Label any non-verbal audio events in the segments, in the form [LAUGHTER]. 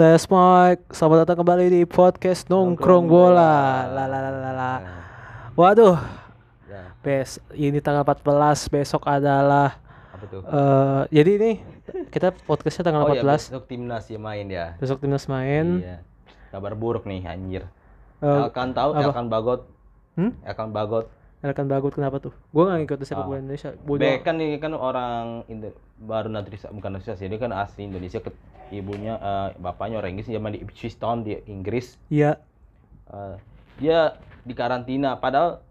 Tes mic, selamat datang kembali di podcast nongkrong bola. La la la la la. Waduh, Ya, bes ini tanggal 14, besok adalah apa tuh? eh jadi ini kita podcastnya tanggal oh ya, 14. besok timnas ya main ya. Besok timnas main. Iya. Kabar buruk nih anjir. Eh, Elkan tahu apa? Elkan Bagot. Hmm? Elkan Bagot. Elkan Bagut kenapa tuh? Gua nggak ngikutin sepak Ah. bola Indonesia. Bodoh. Bek kan ini kan orang Indo baru naturalisasi bukan naturalisasi dia kan asli Indonesia ke ibunya eh, bapaknya orang Inggris zaman di Ipswich Town di Inggris. Iya. Eh, dia di karantina padahal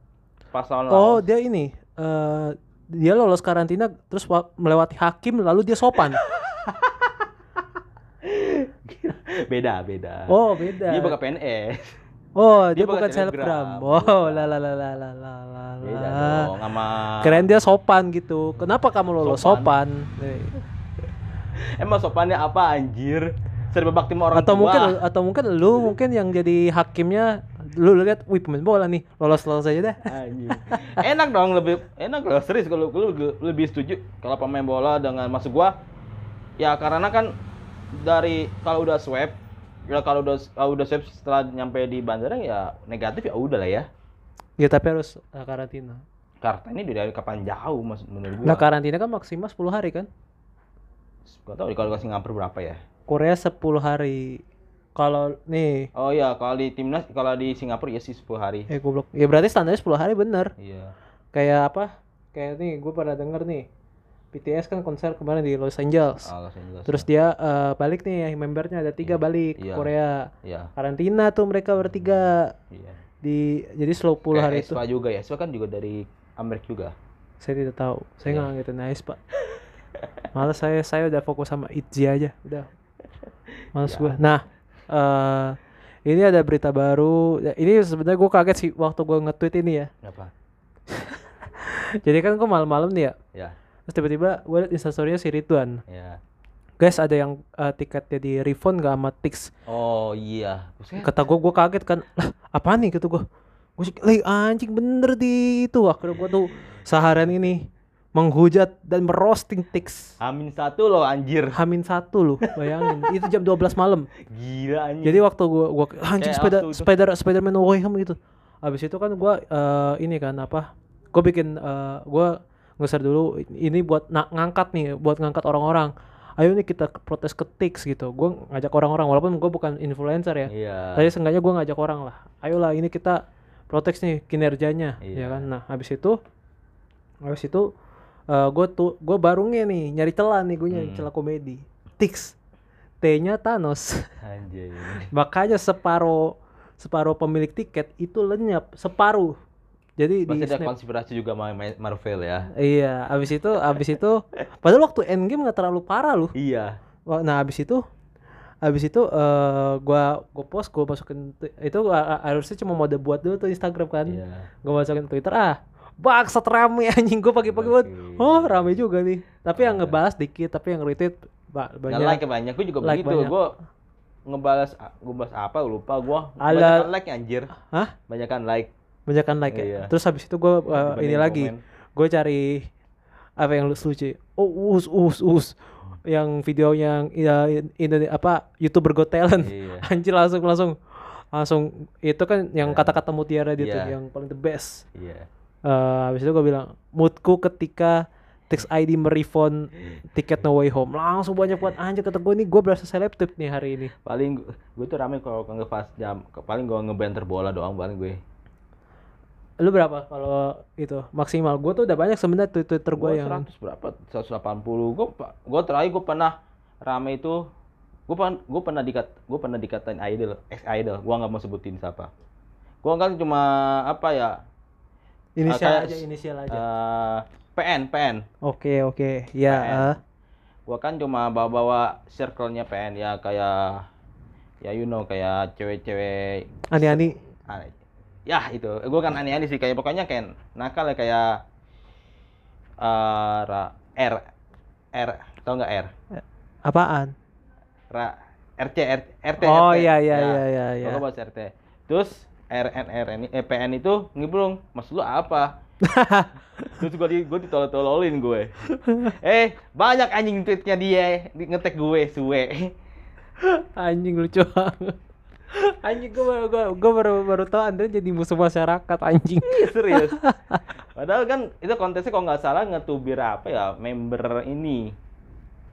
pas lawan Oh, dia ini eh dia lolos karantina terus wa- melewati hakim lalu dia sopan. [LAUGHS] beda beda. Oh, beda. Dia bukan PNS. Oh, dia, Dia bukan selebgram. Oh, la la la la la la la. Beda dong sama Keren dia sopan gitu. Kenapa kamu lolos sopan? Sopan. [LAUGHS] Emang sopannya apa anjir? Serba bakti sama orang Atau tua. mungkin atau mungkin lu mungkin yang jadi hakimnya lu lihat wih pemain bola nih lolos lolos aja deh. Anjir. enak dong lebih enak loh serius kalau lu lebih setuju kalau pemain bola dengan masuk gua ya karena kan dari kalau udah swab ya kalau udah kalau udah swab setelah nyampe di bandara ya negatif ya udah lah ya Ya tapi harus eh, karantina. karena ini dari kapan jauh mas menurut gua Nah karantina kan maksimal 10 hari kan? gak tau kalau ke Singapura berapa ya Korea 10 hari. Kalau nih oh iya kalau di timnas kalau di Singapura ya sih 10 hari eh goblok. Ya berarti standarnya 10 hari bener. iya Kayak apa? Kayak nih gue pada denger nih. BTS kan konser kemarin di Los Angeles. Los Angeles Terus dia eh, balik nih membernya ada tiga balik ke Iya. Korea. iya Karantina tuh mereka bertiga iya di jadi 10 Kayak hari itu. Espa juga ya Espa kan juga dari Amerika juga Saya tidak tahu. Saya Iya. nggak ngikutin Ais, Pak. Malah saya saya udah fokus sama Itzy aja, udah. Males Ya. gua. Nah, eh ini ada berita baru. Ya, Ini sebenarnya gue kaget sih waktu gue nge-tweet ini ya. apa [LAUGHS] Jadi kan gue malam-malam nih ya. ya Terus tiba-tiba gue liat instastorynya si Ridwan. ya Guys, ada yang eh, tiketnya di refund gak sama Tix. oh iya Buset. Kata gue, gue kaget kan. Lah, apa nih gitu gue. Gue sih, "Lah, anjing bener di itu. Akhirnya gue tuh seharian ini menghujat dan merosting Tix. Amin satu loh anjir Hamin satu loh, bayangin. itu jam 12 malam. gila anjir Jadi waktu gua gua anjing Kayak spider spider Spiderman No Way Home gitu. Habis itu kan gua eh, ini kan apa? Gua bikin eh, gua nge-share dulu ini buat na- ngangkat nih, buat ngangkat orang-orang. Ayo nih kita protes ke Tix gitu. Gua ngajak orang-orang walaupun gua bukan influencer ya. iya Tapi seenggaknya gua ngajak orang lah. Ayolah ini kita protes nih kinerjanya, ya Iya. kan. Nah, habis itu habis itu eh gue tuh gue baru nge nih nyari celah nih gue nyari Hmm. celah komedi Tix T-nya Thanos anjir [LAUGHS] makanya separuh separuh pemilik tiket itu lenyap separuh jadi di pasti ada snap konspirasi juga sama Ma- Marvel ya. Iya abis itu abis itu padahal waktu endgame nggak terlalu parah loh. Iya. Nah abis itu abis itu eh gua gua post gua masukin tu- itu harusnya cuma mode buat dulu tuh Instagram kan. Iya. Gua masukin Twitter ah bangsat rame [LAUGHS] anjing gua pagi-pagi buat oh rame juga nih. Tapi yang ngebahas dikit tapi yang retweet banyak. Like banyak gue juga Like begitu. banyak. gue ngebalas gue balas apa lupa gue Ala- like anjir. Hah? Banyakan like banyakan like ya Iya. terus habis itu gua eh, Dibanding ini lagi gue cari apa yang lucu oh us us us. Yang video yang ya ini apa youtuber got talent. Iya. [LAUGHS] Anjir langsung langsung langsung itu kan yang Iya. kata-kata mutiara dia tuh Iya. yang paling the best. Iya. Eh habis itu gue bilang moodku ketika Tix ID merefund tiket No Way Home. Langsung banyak buat anjir kata gue nih gue berasa selebtip nih hari ini. Paling gue tuh rame kalau ngepas jam paling gue ngebanter bola doang paling gue lu berapa kalau itu? Maksimal. Gue tuh udah banyak sebenarnya twitter gue yang 100 berapa? 180 gue gue terakhir gue pernah rame itu gue pernah gue pernah dikat gue pernah dikatain idol ex idol gue nggak mau sebutin siapa. Gue kan cuma apa ya inisial kayak aja inisial aja. eh, PN PN Oke oke. Ya PN. eh. gue kan cuma bawa-bawa circle-nya PN ya kayak ya you know kayak cewek-cewek ani-ani. Aneh. Ya itu gue kan aneh-aneh sih kayak pokoknya kayak nakal ya kayak eh, ra- R R tau nggak R apaan? Ra, RC R, RT Oh RT. iya iya iya iya iya. Pokoknya bahas RT terus RNR ini eh, PN itu ngibrung maksud lu apa [LAUGHS] terus gue di gue ditolol-tololin gue eh banyak anjing tweetnya dia di ngetek gue suwe [LAUGHS] Anjing lucu banget. [LAUGHS] Anjing gue baru gua, gua baru baru tahu Andre jadi musuh masyarakat anjing. Iya, serius. [LAUGHS] Padahal kan itu kontesnya kalau nggak salah ngetubir apa ya member ini.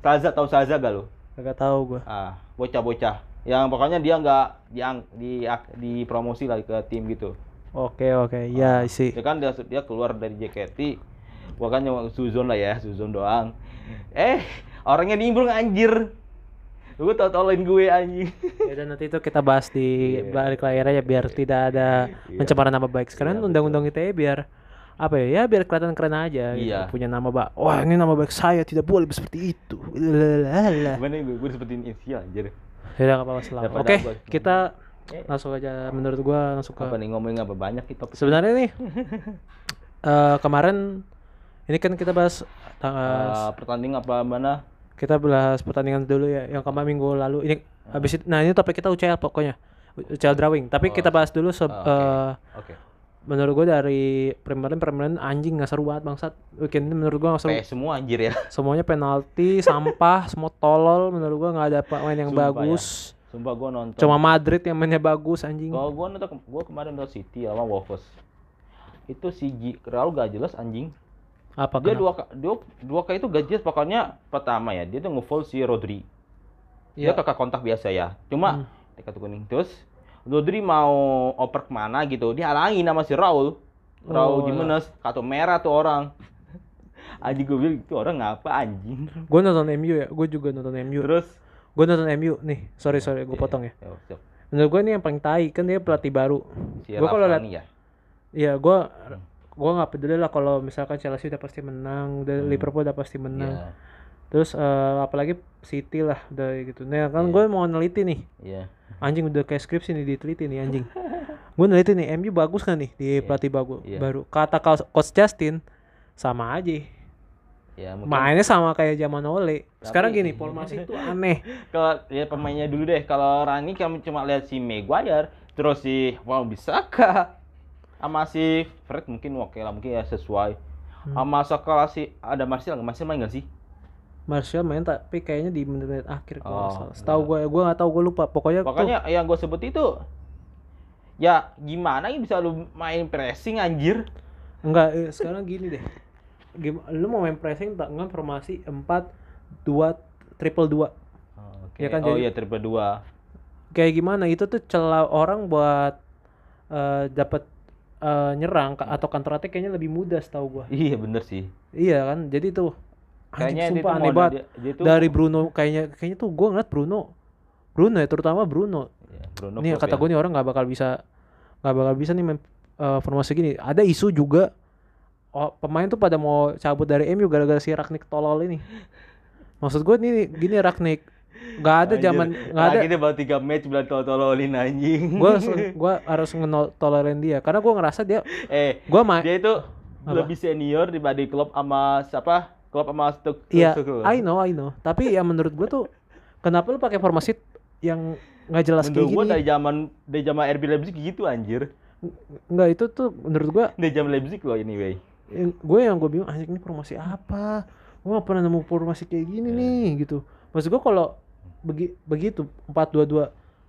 Saza tahu Saza gak lo? Gak tahu gua. Ah, bocah-bocah. Yang pokoknya dia nggak diang di di promosi lah ke tim gitu. Oke oke, ya sih. Dia kan dia, dia keluar dari JKT. Gua kan cuma Suzon lah ya, Suzon doang. Eh, orangnya nimbrung anjir. Lu tau tolongin gue anjing. Ya dan nanti itu kita bahas di Iya. balik layar aja biar tidak ada Iya. pencemaran nama baik. Sekarang Iya, undang-undang ITE biar apa ya? Ya biar kelihatan keren aja gitu. Iya. Punya nama Pak. Wah, ini nama baik saya tidak boleh seperti itu. Gimana gue, gue sebutin inisial anjir. Ya udah apa-apa. Daripada Oke, gua- kita Eh. langsung aja menurut gua langsung ke Apa nih ngomongin apa banyak kita Sebenarnya nih [LAUGHS] eh kemarin ini kan kita bahas tanggal Eh, pertandingan apa mana? Kita bahas pertandingan dulu ya yang kemarin minggu lalu ini habis itu nah ini topik kita UCL pokoknya UCL drawing tapi kita bahas dulu se- Oh, oke. eh, Oke. menurut gue dari Premier Premier anjing nggak seru banget bangsat weekend ini menurut gue nggak seru PS semua anjir ya. [LAUGHS] semuanya penalti sampah [LAUGHS] semua tolol menurut gue nggak ada pemain yang Sumpah ya. bagus Sumpah gua nonton. cuma Madrid yang mainnya bagus anjing Kalau gua nonton gua kemarin nonton City sama Wolves. Itu si G Raul gak jelas anjing. Apa Dia kenapa? dua dua dua kali itu jelas pokoknya pertama ya dia tuh nge-foul si Rodri. Dia Iya. Hmm. kakak kontak biasa ya. Cuma dia kartu kuning terus Rodri mau oper ke mana gitu, dihalangin sama si Raul. Raul Oh, Jimenez, kartu merah tuh orang. [LAUGHS] Anjing gue bilang itu orang ngapa anjing. [LAUGHS] gue nonton MU ya gue juga nonton MU Terus gue nonton MU nih sorry sorry gue potong ya Ya, siap. menurut gue ini yang paling tai kan dia pelatih baru Si gue kalau lihat ya. Iya, gua gua nggak peduli lah kalau misalkan Chelsea udah pasti menang, udah Liverpool udah pasti menang. Iya. Terus eh, apalagi City lah udah gitu. Nah, kan Iya. gue mau neliti nih. Iya. Anjing udah kayak skripsi nih diteliti nih anjing. [LAUGHS] gue neliti nih MU bagus kan nih di pelatih bagus Iya. baru. Kata Coach Justin sama aja. Ya mungkin Mainnya sama kayak zaman Ole. Sekarang Tapi- gini, [LAUGHS] formasi itu aneh. kalau ya pemainnya dulu deh. Kalau Rani kami cuma lihat si Maguire, terus si Wow Bisaka, sama si Fred mungkin oke lah, mungkin ya sesuai. Hmm. Sama sekolah si ada Martial nggak? Martial main nggak sih? Martial main tapi kayaknya di menit-menit akhir kalau Oh. Setahu gue, gue nggak tahu gue lupa. Pokoknya, tuh- Pokoknya yang gue sebut itu ya gimana ya bisa lu main pressing anjir? Enggak, eh, sekarang gini deh. Gim lu mau main pressing tak enggak formasi 4 2 triple 2. Oke. Ya kan, oh jadi- iya triple dua. Kayak gimana? Itu tuh celah orang buat eh dapat eh, nyerang ka- atau counter attack kayaknya lebih mudah setahu gua. Iya bener sih. Iya kan? Jadi tuh anjing Kayaknya sumpah aneh banget. Dari Bruno kayaknya kayaknya tuh gua ngeliat Bruno Bruno ya terutama Bruno. Ya, Bruno Nih kata ya. gue nih orang nggak bakal bisa nggak bakal bisa nih main eh, formasi gini. Ada isu juga oh, pemain tuh pada mau cabut dari MU gara-gara si Ragnik tolol ini. Maksud gue nih gini Ragnik nggak ada zaman nggak ada dia baru 3 match bilang tololin anjing. gue [LAUGHS] gue harus ngetololin dia karena gue ngerasa dia eh, gue main dia itu lebih senior dibanding klub sama siapa? Klub sama Stuk. iya I know I know tapi ya menurut gue tuh kenapa lu pakai formasi yang nggak jelas Menurut kayak gua gini dari zaman dari zaman RB Leipzig gitu anjir. nggak itu tuh menurut gue Dari zaman Leipzig loh anyway. gue yang gue bingung anjing ini formasi apa gue gak pernah nemu formasi kayak gini Iya. nih gitu maksud gue kalau begi, begitu empat dua dua.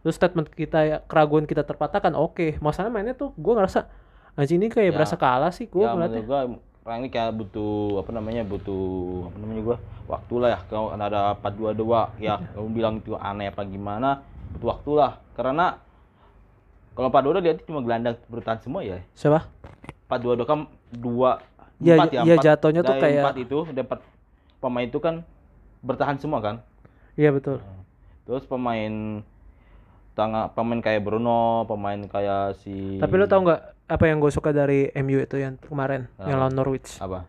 Terus statement kita ya keraguan kita terpatahkan oke. Masalah mainnya tuh gue ngerasa anjing ini kayak Ya. berasa kalah sih gue ya ngeliatnya. orang ini kayak butuh apa namanya butuh apa namanya gua waktu lah ya. Kalau ada 422 ya kamu bilang itu aneh apa gimana butuh waktu lah. Karena kalau 422 dia cuma gelandang bertahan semua ya. Siapa? 422 kan dua Iya, empat ya empat. jatuhnya tuh kayak- empat itu dari empat pemain itu kan bertahan semua kan? Iya betul terus pemain tengah pemain kayak Bruno pemain kayak si tapi lo tau nggak apa yang gue suka dari MU itu yang kemarin yang lawan Norwich? Apa?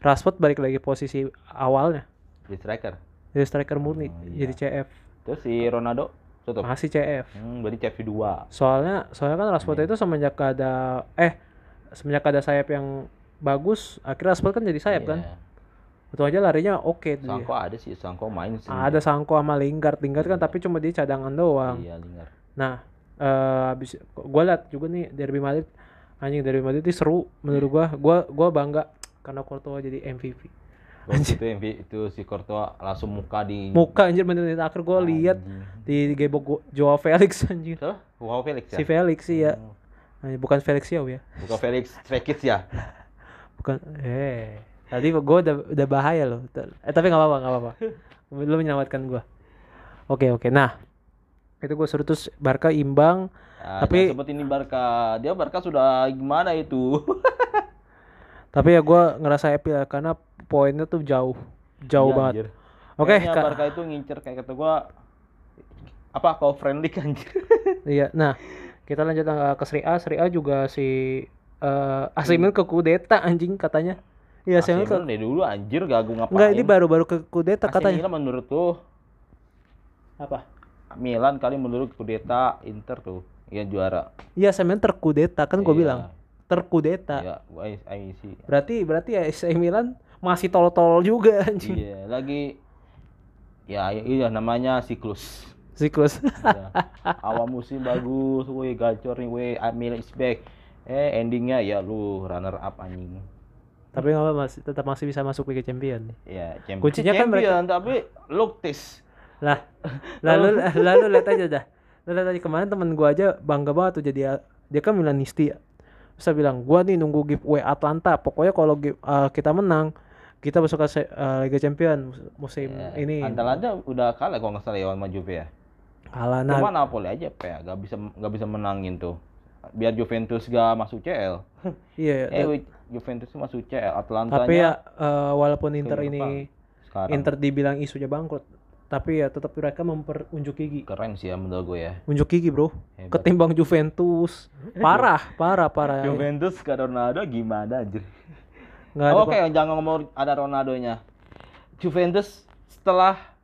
Rashford balik lagi posisi awalnya. Di striker? Jadi striker murni Oh, iya. jadi CF terus si Ronaldo? Tutup? Masih CF hmm, berarti CF 2 soalnya soalnya kan. Rashford itu semenjak ada eh semenjak ada sayap yang bagus akhirnya Rashford kan jadi sayap kan betul aja larinya oke tuh dia. Sangko ada sih, Sangko main sih. ada Sangko sama Lingard Lingard kan tapi cuma dia cadangan doang Iya, Lingard. nah eh abis gue liat juga nih Derby Madrid anjing Derby Madrid ini seru menurut gua gua gua bangga karena Courtois jadi MVP Waktu itu vi- itu si Courtois langsung muka di Muka anjir menit akhir gue lihat di gebok gua- Joao Felix anjir. Wow Felix ya? Si Felix sih ya. Anjir, Bukan Felix Yao ya. Bukan Felix Fekis ya? Bukan eh tadi gue udah udah bahaya loh. Eh tapi nggak apa-apa, nggak apa-apa. [LAUGHS] Lu menyelamatkan gue. Oke, oke. Nah, itu gue suruh terus Barca imbang. Nah, Tapi- seperti ini Barca, dia Barca sudah gimana itu? [LAUGHS] Tapi ya gue ngerasa happy lah karena poinnya tuh jauh. Jauh Iya, banget. Oke, Kak. Barca itu ngincer kayak kata gua apa kau friendly kan. [LAUGHS] Iya, nah kita lanjut uh, ke Serie A. Serie A juga si uh, AC Milan ke kudeta anjing katanya. Iya, AC AC Milan ke... Dari dulu anjir gagu ngapain. Enggak, ini baru-baru ke kudeta AC katanya. Milan menurut tuh Apa? Milan kali menurut kudeta Inter tuh yang juara. Iya, AC Milan terkudeta kan gue Iya. bilang. Terkudeta. Iya, see. Berarti berarti ya AC Milan masih tol-tol juga anjing. Iya, lagi ya iya namanya siklus. Siklus. Iya. Awal musim bagus, woi gacor nih, woi Milan is back. Eh endingnya ya lu runner up anjing. Tapi nggak apa masih tetap masih bisa masuk Liga Champion. Ya, champion. Kuncinya kan mereka- champion, tapi look tis. Lah, [LAUGHS] lalu lalu lihat aja dah. Lu lihat aja kemarin temen gua aja bangga banget tuh jadi dia kan Milanisti ya. Dia bilang, gua nih nunggu giveaway Atlanta. Pokoknya kalau uh, kita menang, kita masuk ke uh, Liga Champion mus- musim Ya, ini. Atalanta udah kalah kalau nggak salah ya sama Juve ya. Kalah nah. Cuma Napoli aja ya, nggak bisa nggak bisa menangin tuh. Biar Juventus gak masuk CL. Iya, Eh, da- wait, Juventus masuk CL, Atlanta tapi ya uh, walaupun Inter ini sekarang Inter dibilang isunya bangkrut, tapi ya tetap mereka memperunjuk gigi. keren sih ya menurut gue ya. Unjuk gigi, Bro. Hebat. Ketimbang Juventus. [LAUGHS] Parah, parah, parah. Juventus ke Ronaldo gimana anjir? Nggak Oh, Oke, jangan ngomong ada Ronaldonya. Juventus setelah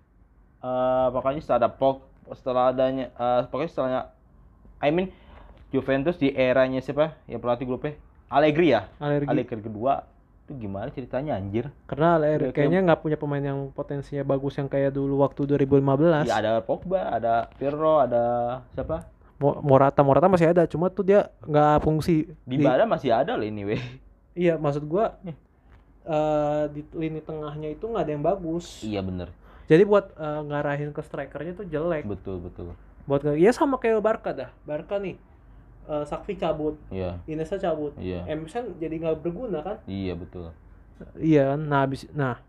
eh pokoknya setelah ada Pog, setelah adanya eh, pokoknya setelahnya I mean Juventus di eranya siapa? Ya pelatih grupnya Allegri ya? alergi. Allegri kedua itu gimana ceritanya anjir? Karena Allegri Kayak- kayaknya nggak punya pemain yang potensinya bagus yang kayak dulu waktu 2015. Ya ada Pogba, ada Pirlo, ada siapa? Mo- Morata, Morata masih ada, cuma tuh dia nggak fungsi. Di Bada masih ada loh ini weh. Iya, maksud gua eh di lini tengahnya itu nggak ada yang bagus. Iya bener, Jadi buat eh, ngarahin ke strikernya tuh jelek. betul betul. Buat ya sama kayak Barca dah. Barca nih. Eh Sakfi cabut, Iya, Inesa cabut. iya, Emerson jadi nggak berguna kan? iya betul. Iya kan. Nah, habis nah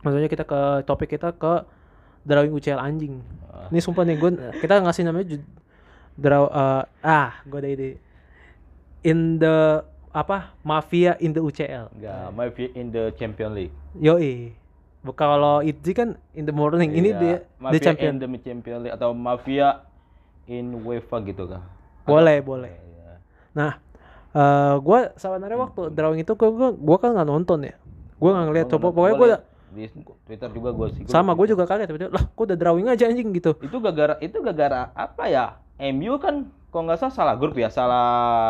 maksudnya kita ke topik kita ke drawing UCL anjing. Ah. Ini sumpah nih gue kita ngasih namanya ju- draw eh, ah gue ada ide. In the apa mafia in the UCL. Enggak, view in the Champion League. Yoi. Bukan kalau itu kan in the morning. Ini Iya, dia Mafia the champion. in the Champion League atau Mafia in UEFA gitu kah? Boleh, boleh. Iya. Nah, eh gue sebenarnya waktu drawing itu gue gue kan nggak nonton ya. Gue nggak ngeliat. Coba pokoknya gue di Twitter juga gue sih. sama gue juga kaget. Tiba-tiba, Lah, kok udah drawing aja anjing gitu. Itu gara-gara itu gara-gara apa ya? MU kan kok nggak salah salah grup ya, salah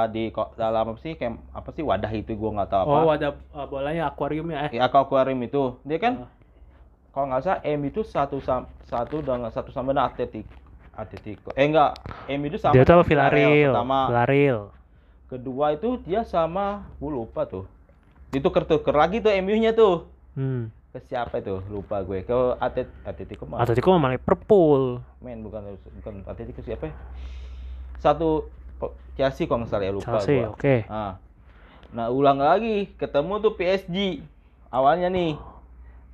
di kok dalam apa sih kayak apa sih wadah itu gue nggak tahu apa. Oh, ada eh, bolanya akuarium ya. Eh. Ya kau aquarium itu, dia kan Ah. kalau nggak salah M itu satu sam, satu dengan satu sama dengan Atletik Atletico. Eh enggak, M itu sama Dia tuh Villarreal. Pertama, Villarreal. kedua itu dia sama gue lupa tuh. Itu tuker lagi tuh MU-nya tuh. Hmm. Ke siapa itu? Lupa gue. Ke Atlet Atletico mah. Atletico sama Liverpool. Men bukan bukan Atletico siapa ya? Satu Chelsea kalau nggak salah ya lupa Chelsea, oke. Nah, nah ulang lagi ketemu tuh PSG awalnya nih.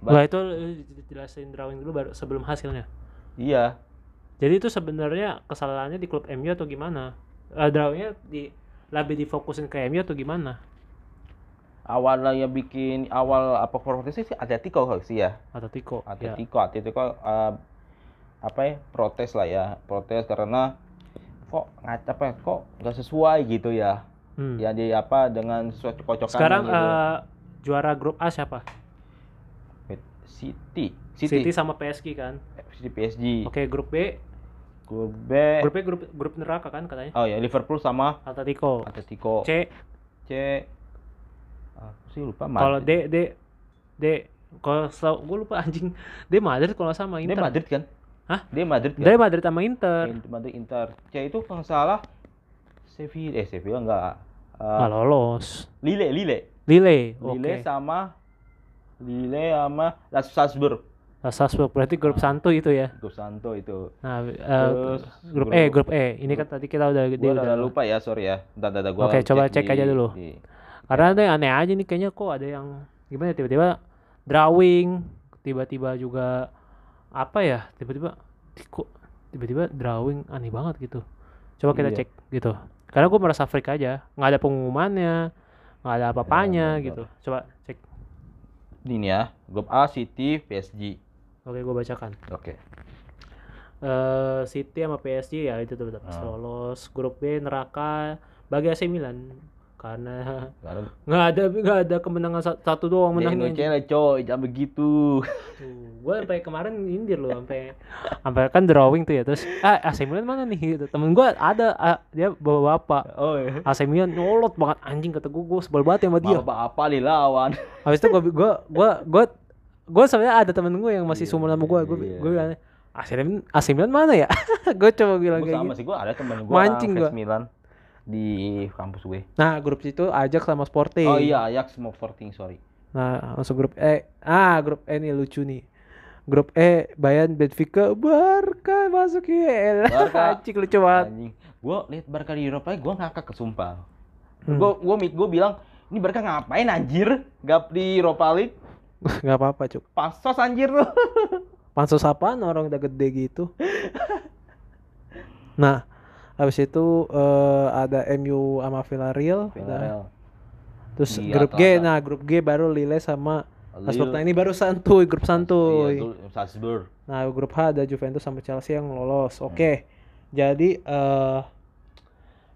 Ba- Lah itu eh, jelasin drawing dulu baru sebelum hasilnya. Iya, Jadi itu sebenarnya kesalahannya di klub MU atau gimana? Eh, drawingnya di lebih difokusin ke MU atau gimana? awalnya ya bikin awal apa protesnya sih Atletico sih ya. Atletico. Ya. Atletico, Atletico eh, apa ya protes lah ya, protes karena kok apa ya, kok nggak sesuai gitu ya. Hmm. Ya di apa dengan sesuatu kocokan Sekarang gitu. eh, juara grup A siapa? City. City, City, sama PSG kan. City PSG. Oke, grup B. Grup B. Grup B grup grup neraka kan katanya. Oh ya Liverpool sama Atletico. Atletico. C. C. Aku sih lupa Kalau. D D D kalau gue lupa anjing. D Madrid kalau sama Inter. Madrid kan? Hah? Dia Madrid kan? D Madrid sama Inter. Inter- Madrid Inter. C itu kalau salah Sevilla eh Sevilla enggak. Eh, Nggak lolos. Lille, Lille. Lille. Lille sama Lille sama Las Salzburg. Salzburg berarti grup santuy itu ya. Grup Santo itu. Nah, Terus grup grup- E, grup E. Ini kan tadi kita udah Gua udah udah lupa ya, sorry ya. Bentar, bentar, gua Oke, coba cek di- aja dulu. di- Karena ada yang aneh aja nih kayaknya kok ada yang gimana ya, tiba-tiba drawing, tiba-tiba juga apa ya? Tiba-tiba kok tiba-tiba drawing aneh banget gitu. Coba kita Iya. cek gitu. Karena gue merasa freak aja, nggak ada pengumumannya, nggak ada apa-apanya bentar. gitu. Coba cek. Ini ya, grup A City, PSG. Oke, gue bacakan. Oke. eh City sama PSG ya itu tuh pasti Ah. lolos. Grup B neraka bagi AC Milan karena nggak ada nggak ada kemenangan sa- satu doang dia menangnya. Indonesia coy, jangan begitu. gue sampai kemarin nyindir loh sampai sampai kan drawing tuh ya terus ah AC Milan mana nih gitu. Temen gue ada ah, dia bawa bapak Oh iya. AC Milan nyolot banget anjing kata gue gue sebel banget ya sama dia. Apa apa nih lawan? Habis itu gue gue gue gue gue sebenarnya ada temen gue yang masih Iya, seumuran sama gue gue iya. gue bilang AC Milan AC Milan mana ya? [LAUGHS] gue coba bilang Gua kayak sama gitu. sih, gua ada temen gua Mancing Milan di kampus gue. Nah grup itu Ajax sama Sporting. Oh iya, Ajax mau Sporting, sorry. Nah langsung grup E. Ah grup E nih lucu nih. Grup E Bayern Benfica Barca masuk ya. Barca. [LAUGHS] Anjing lucu banget. Anjing. Gua lihat Barca di Eropa, gua ngakak kesumpah. Hmm. Gua gua mit gua bilang, ini Barca ngapain anjir? Gap di Europa League. [LAUGHS] Gak apa-apa cuk. Pasos anjir lu. [LAUGHS] Pansus apaan orang udah gede gitu. [LAUGHS] nah habis itu eh, ada MU sama Villarreal. Villarreal. Terus Iya, grup G, Atlanta. nah grup G baru Lille sama Salzburg. Nah ini baru santuy, grup santuy. Iya, dulu Salzburg. Nah, grup H ada Juventus sama Chelsea yang lolos. Oke. Jadi eh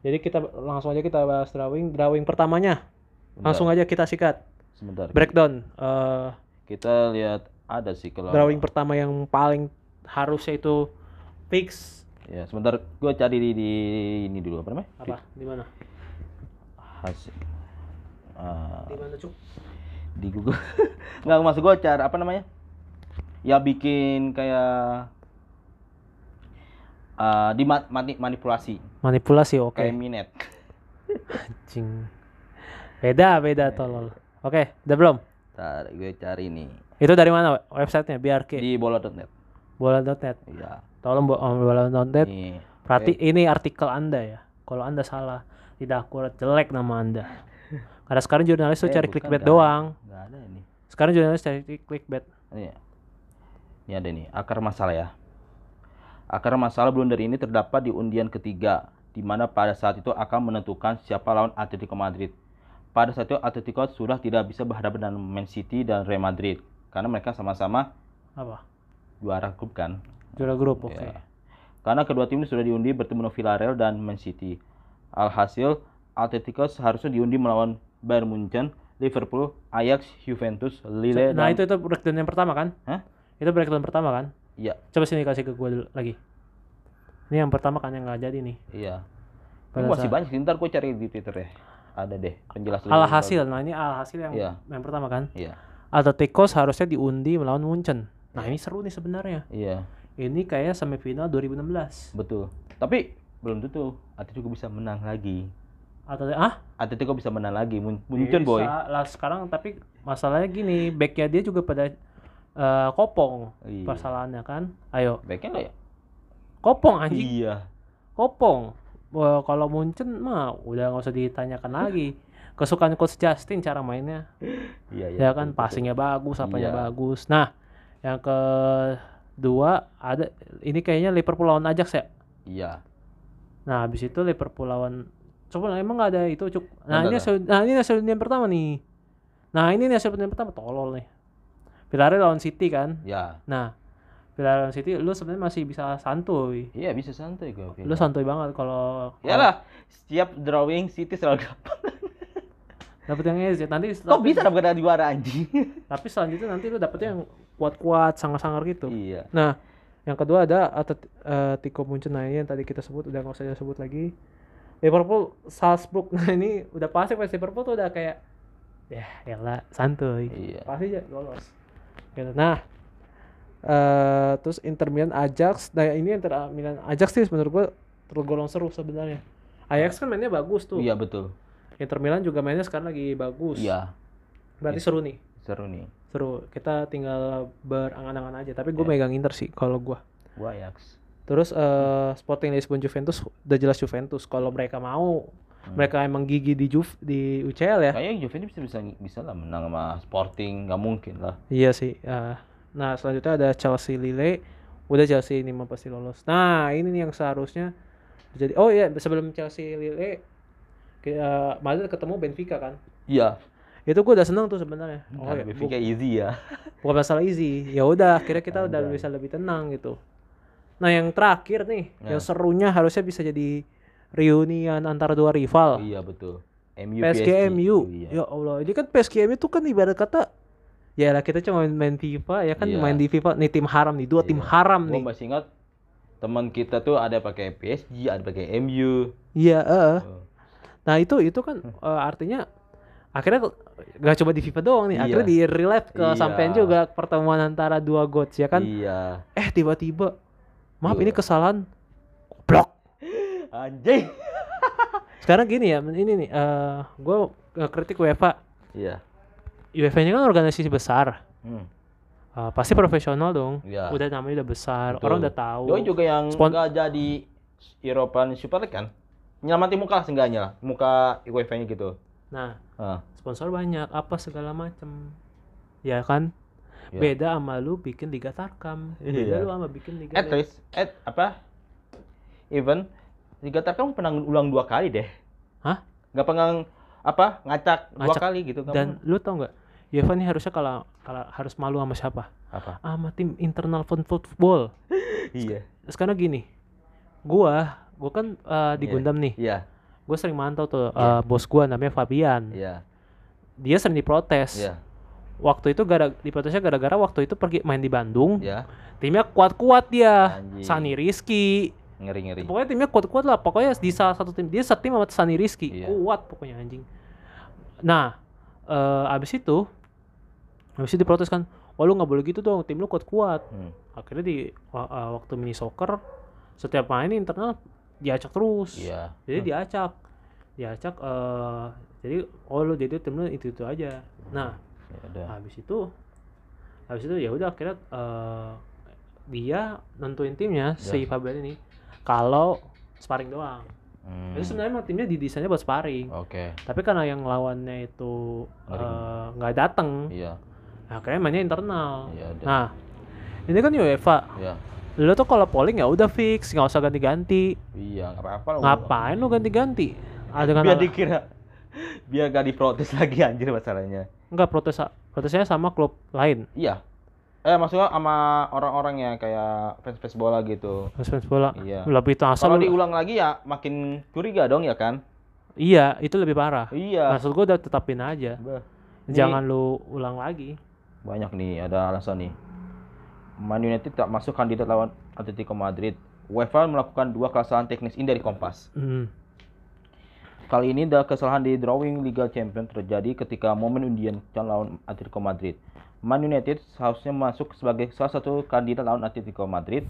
jadi kita langsung aja kita bahas drawing. Drawing pertamanya. Bentar, Langsung aja kita sikat. Sebentar. Breakdown. eh Kita lihat ada sih kalau drawing pertama yang paling harusnya itu fix Ya, sebentar gua cari di, di ini dulu apa namanya? apa? Di mana? Hasil. Ah, Di mana, Cuk? di Google. [LAUGHS] Nggak masuk gua cara apa namanya? Ya bikin kayak ah, di ma- mani- manipulasi Manipulasi, oke. kayak Minet. Anjing. Beda, beda tolol. Oke, udah belum? Ntar gue cari nih Itu dari mana we- websitenya? Biar ke di bola.net. bola.net. Iya. Tolong bo- oh, bola.net. Nih. Berarti ini artikel Anda ya. Kalau Anda salah, tidak akurat, jelek nama Anda. [LAUGHS] Karena sekarang jurnalis tuh Eh, cari bukan, clickbait doang. Nggak ada ini. Sekarang jurnalis cari clickbait. Ini, ini ada nih, akar masalah ya. Akar masalah blunder ini terdapat di undian ketiga, di mana pada saat itu akan menentukan siapa lawan Atletico Madrid. Pada saat itu Atletico sudah tidak bisa berhadapan dengan Man City dan Real Madrid, karena mereka sama-sama Apa? juara grup kan. Juara grup, oke. Ya. Karena kedua tim ini sudah diundi bertemu Villarreal dan Man City. Alhasil, Atletico seharusnya diundi melawan Bayern Munchen, Liverpool, Ajax, Juventus, Lille, Nah dan... itu itu breakdown yang pertama kan? Hah? Itu breakdown pertama kan? Iya, Coba sini kasih ke gue lagi. Ini yang pertama kan yang nggak jadi nih. iya. Pada masih saat- banyak ntar gue cari di Twitter ya. Ada deh, penjelasan. Alhasil, nah ini alhasil yang Iya. yang pertama kan? Iya, Atletico seharusnya diundi melawan Munchen. Nah ini seru nih sebenarnya. iya, Ini kayak semifinal 2016. betul. Tapi belum tentu Atletico bisa menang lagi. Atau ah? Atletico bisa menang lagi, Mun- Munchen boy. Bisa lah sekarang tapi masalahnya gini, backnya dia juga pada eh, kopong Iya. persalahannya kan. Ayo, Baiknya nggak ya? kopong anjing, Iya. kopong. Wah, kalau Munchen mah udah nggak usah ditanyakan lagi. [LAUGHS] Kesukaan coach Justin cara mainnya, Iya, ya kan passingnya bagus, apanya Iya. bagus. Nah, yang kedua ada ini kayaknya Liverpool lawan Ajax ya. Iya. Nah, habis itu Liverpool lawan coba emang nggak ada itu cuk. Nah, ini hasil, nah ini hasil yang pertama nih. Nah, ini hasil yang pertama tolol nih. Villarreal lawan City kan. Ya. Nah, Villarreal City lu sebenarnya masih bisa santuy. Iya bisa santai gue. Lu santuy banget kalau Iyalah, setiap drawing City selalu dapat. [LAUGHS] dapet yang edge nanti Kok bisa dapat dari juara anjing? [LAUGHS] tapi selanjutnya nanti lu dapetnya yang kuat-kuat sangar-sangar gitu. iya. Nah, yang kedua ada Atletico Munchen nah ini yang tadi kita sebut udah nggak usah sebut lagi. Liverpool Salzburg [LAUGHS] nah ini udah pasti pas Liverpool tuh udah kayak ya elah santuy. Iya. Pasti aja lolos. Gitu. Nah, eh terus Inter Milan Ajax, nah ini Inter Milan Ajax sih menurut gua tergolong seru sebenarnya. Ajax kan mainnya bagus tuh. Iya betul. Inter Milan juga mainnya sekarang lagi bagus. Iya. Berarti seru nih. Seru nih. seru kita tinggal berangan-angan aja tapi gue Iya. megang Inter sih kalau gua Gua Ajax. terus eh Sporting Lisbon Juventus udah jelas Juventus kalau mereka mau Hmm. mereka emang gigi di Juve di UCL ya Kayaknya Juventus bisa bisa bisa lah menang sama Sporting, nggak mungkin lah. Iya sih. eh. Nah selanjutnya ada Chelsea Lille. Udah Chelsea ini mah pasti lolos. Nah ini nih yang seharusnya jadi. Oh iya sebelum Chelsea Lille, ke- eh, Madrid ketemu Benfica kan. Iya. Itu gue udah seneng tuh sebenarnya. Oh ya, Benfica easy ya. bukan masalah easy. Ya udah, akhirnya kita udah bisa lebih tenang gitu. Nah yang terakhir nih, Nah. yang serunya harusnya bisa jadi reunian antara dua rival. Iya betul. MU PSG MU. Iya. Ya Allah, ini kan PSG MU tuh kan ibarat kata ya lah kita cuma main, main FIFA ya kan Iya. main di FIFA nih tim haram nih, dua tim Iya. haram Gua nih. masih ingat teman kita tuh ada pakai PSG, ada pakai MU. Iya, heeh. Oh. Nah, itu itu kan eh, artinya akhirnya gak cuma di FIFA doang nih, Iya. akhirnya di relive ke Iya. sampean juga pertemuan antara dua gods ya kan. Iya. Eh tiba-tiba maaf Iya. ini kesalahan goblok. Anjing. [LAUGHS] Sekarang gini ya, ini nih eh gua kritik UEFA. Iya. UEFA-nya kan organisasi besar. Hmm. Eh, pasti profesional dong. Iya. Udah namanya udah besar, Betul. orang udah tahu. Doi juga yang Spon- nggak jadi European Super League kan? Nyelamatin muka lah seenggaknya lah. Muka UEFA-nya gitu. Nah, Ah. sponsor banyak, apa segala macem. Ya kan? Iya. Beda sama lu bikin Liga Tarkam. Beda Iya. lu sama bikin Liga At least, at apa? Even Liga Tarkam pernah ulang dua kali deh. Hah? Nggak pernah apa ngacak, dua Ngacak. kali gitu. nggak Dan lu tau nggak? UEFA ini harusnya kalau kalau harus malu sama siapa? apa? Sama tim internal fun football. [LAUGHS] Iya. Sekarang gini, gua, gua kan eh, di Iya. Gundam nih. Iya. Gua sering mantau tuh Iya. eh, bos gua namanya Fabian. Iya. Dia sering diprotes. Iya. Waktu itu gara diprotesnya gara-gara waktu itu pergi main di Bandung. Iya. Timnya kuat-kuat dia. Anjing. Sani Rizky. Ngeri-ngeri. Pokoknya timnya kuat-kuat lah. Pokoknya di salah satu tim dia setim sama Sani Rizky. Iya. Kuat pokoknya anjing. Nah, eh abis itu abis itu diprotes kan. Wah lu nggak boleh gitu dong. Tim lu kuat-kuat. Hmm. Akhirnya di eh, waktu mini soccer setiap main internal diacak terus. Iya. Jadi diacak. Diacak eh jadi oh lu jadi tim lu itu-itu aja. Nah, Ya habis itu habis itu ya udah akhirnya eh, dia nentuin timnya si Ya. Fabian ini kalau sparring doang. Hmm. Itu sebenarnya emang timnya didesainnya buat sparring. Oke. Tapi karena yang lawannya itu eh, nggak dateng, Iya. akhirnya mainnya internal. Iya. Nah, ini kan UEFA. Iya. Lu tuh kalau polling ya udah fix, nggak usah ganti-ganti. Iya, nggak apa-apa. Ngapain lu ganti-ganti? Ah, dengan Biar dikira biar gak diprotes [LAUGHS] lagi anjir masalahnya. Enggak protes protesnya sama klub lain. Iya. Eh maksudnya sama orang-orang yang kayak fans-fans bola gitu. Fans bola. Iya. Lebih itu asal Kalau diulang lagi ya makin curiga dong ya kan? Iya, itu lebih parah. Iya. Maksud gua udah tetapin aja. Bah, ini Jangan lu ulang lagi. banyak nih ada alasan nih. Man United tak masuk kandidat lawan Atletico Madrid. UEFA melakukan dua kesalahan teknis ini dari Kompas. Hmm. Kali ini ada kesalahan di drawing Liga Champions terjadi ketika momen undian lawan Atletico Madrid. Man United seharusnya masuk sebagai salah satu kandidat lawan Atletico Madrid.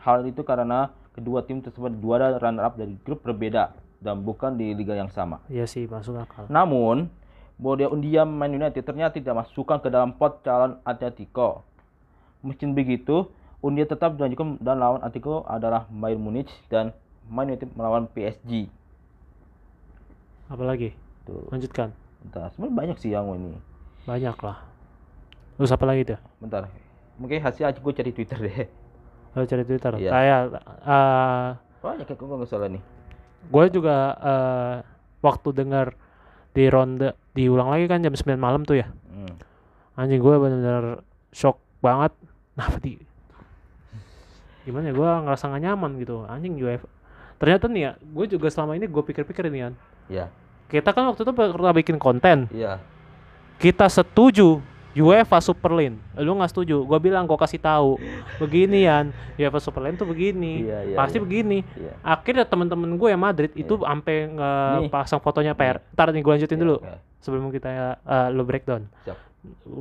Hal itu karena kedua tim tersebut dua runner up dari grup berbeda dan bukan di liga yang sama. Iya sih, masuk akal. Namun, bahwa undian Man United ternyata tidak masukkan ke dalam pot calon Atletico. Meski begitu, undian tetap dilanjutkan dan lawan Atletico adalah Bayern Munich dan Man United melawan PSG. Apalagi? Tuh. Lanjutkan. Bentar, sebenarnya banyak sih yang ini. Banyak lah. Terus apa lagi tuh? Bentar. Mungkin hasil aja gue cari Twitter deh. Lalu cari Twitter. Iya. Kayak eh Banyak ya, gue nggak salah nih. gue juga eh waktu dengar di ronde diulang lagi kan jam 9 malam tuh ya. Hmm. Anjing gue bener-bener shock banget. [LAUGHS] Nah, di gimana ya gue ngerasa gak nyaman gitu anjing UEFA ternyata nih ya gue juga selama ini gue pikir-pikir nih kan Iya, kita kan waktu itu pernah bikin konten iya. kita setuju UEFA Super League. Lu nggak setuju? Gue bilang gue kasih tahu. Begini Yan UEFA Super League tuh begini. Iya, iya, pasti iya. begini. Iya. akhirnya temen-temen gue yang Madrid itu sampai Nih. ngepasang fotonya PR ntar nih gue lanjutin Iya, dulu. sebelum kita uh, lo breakdown. Siap.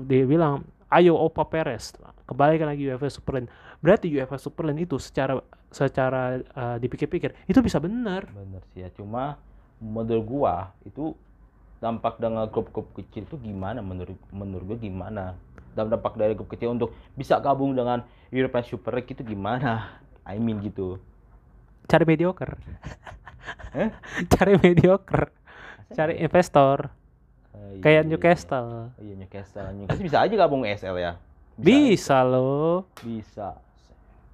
dia bilang ayo Opa Perez kembalikan lagi UEFA Super League. Berarti UEFA Super League itu secara secara uh, dipikir-pikir itu bisa benar Bener sih ya, cuma menurut gua itu dampak dengan grup-grup kecil itu gimana? Menurut menurut gue gimana? Dan dampak dari grup kecil untuk bisa gabung dengan European Super League itu gimana? I mean gitu. Cari mediocre. eh? [LAUGHS] Cari mediocre. Cari investor. Kayak iya, Newcastle. iya Newcastle Newcastle. Bisa aja gabung ESL ya? Bisa loh. bisa.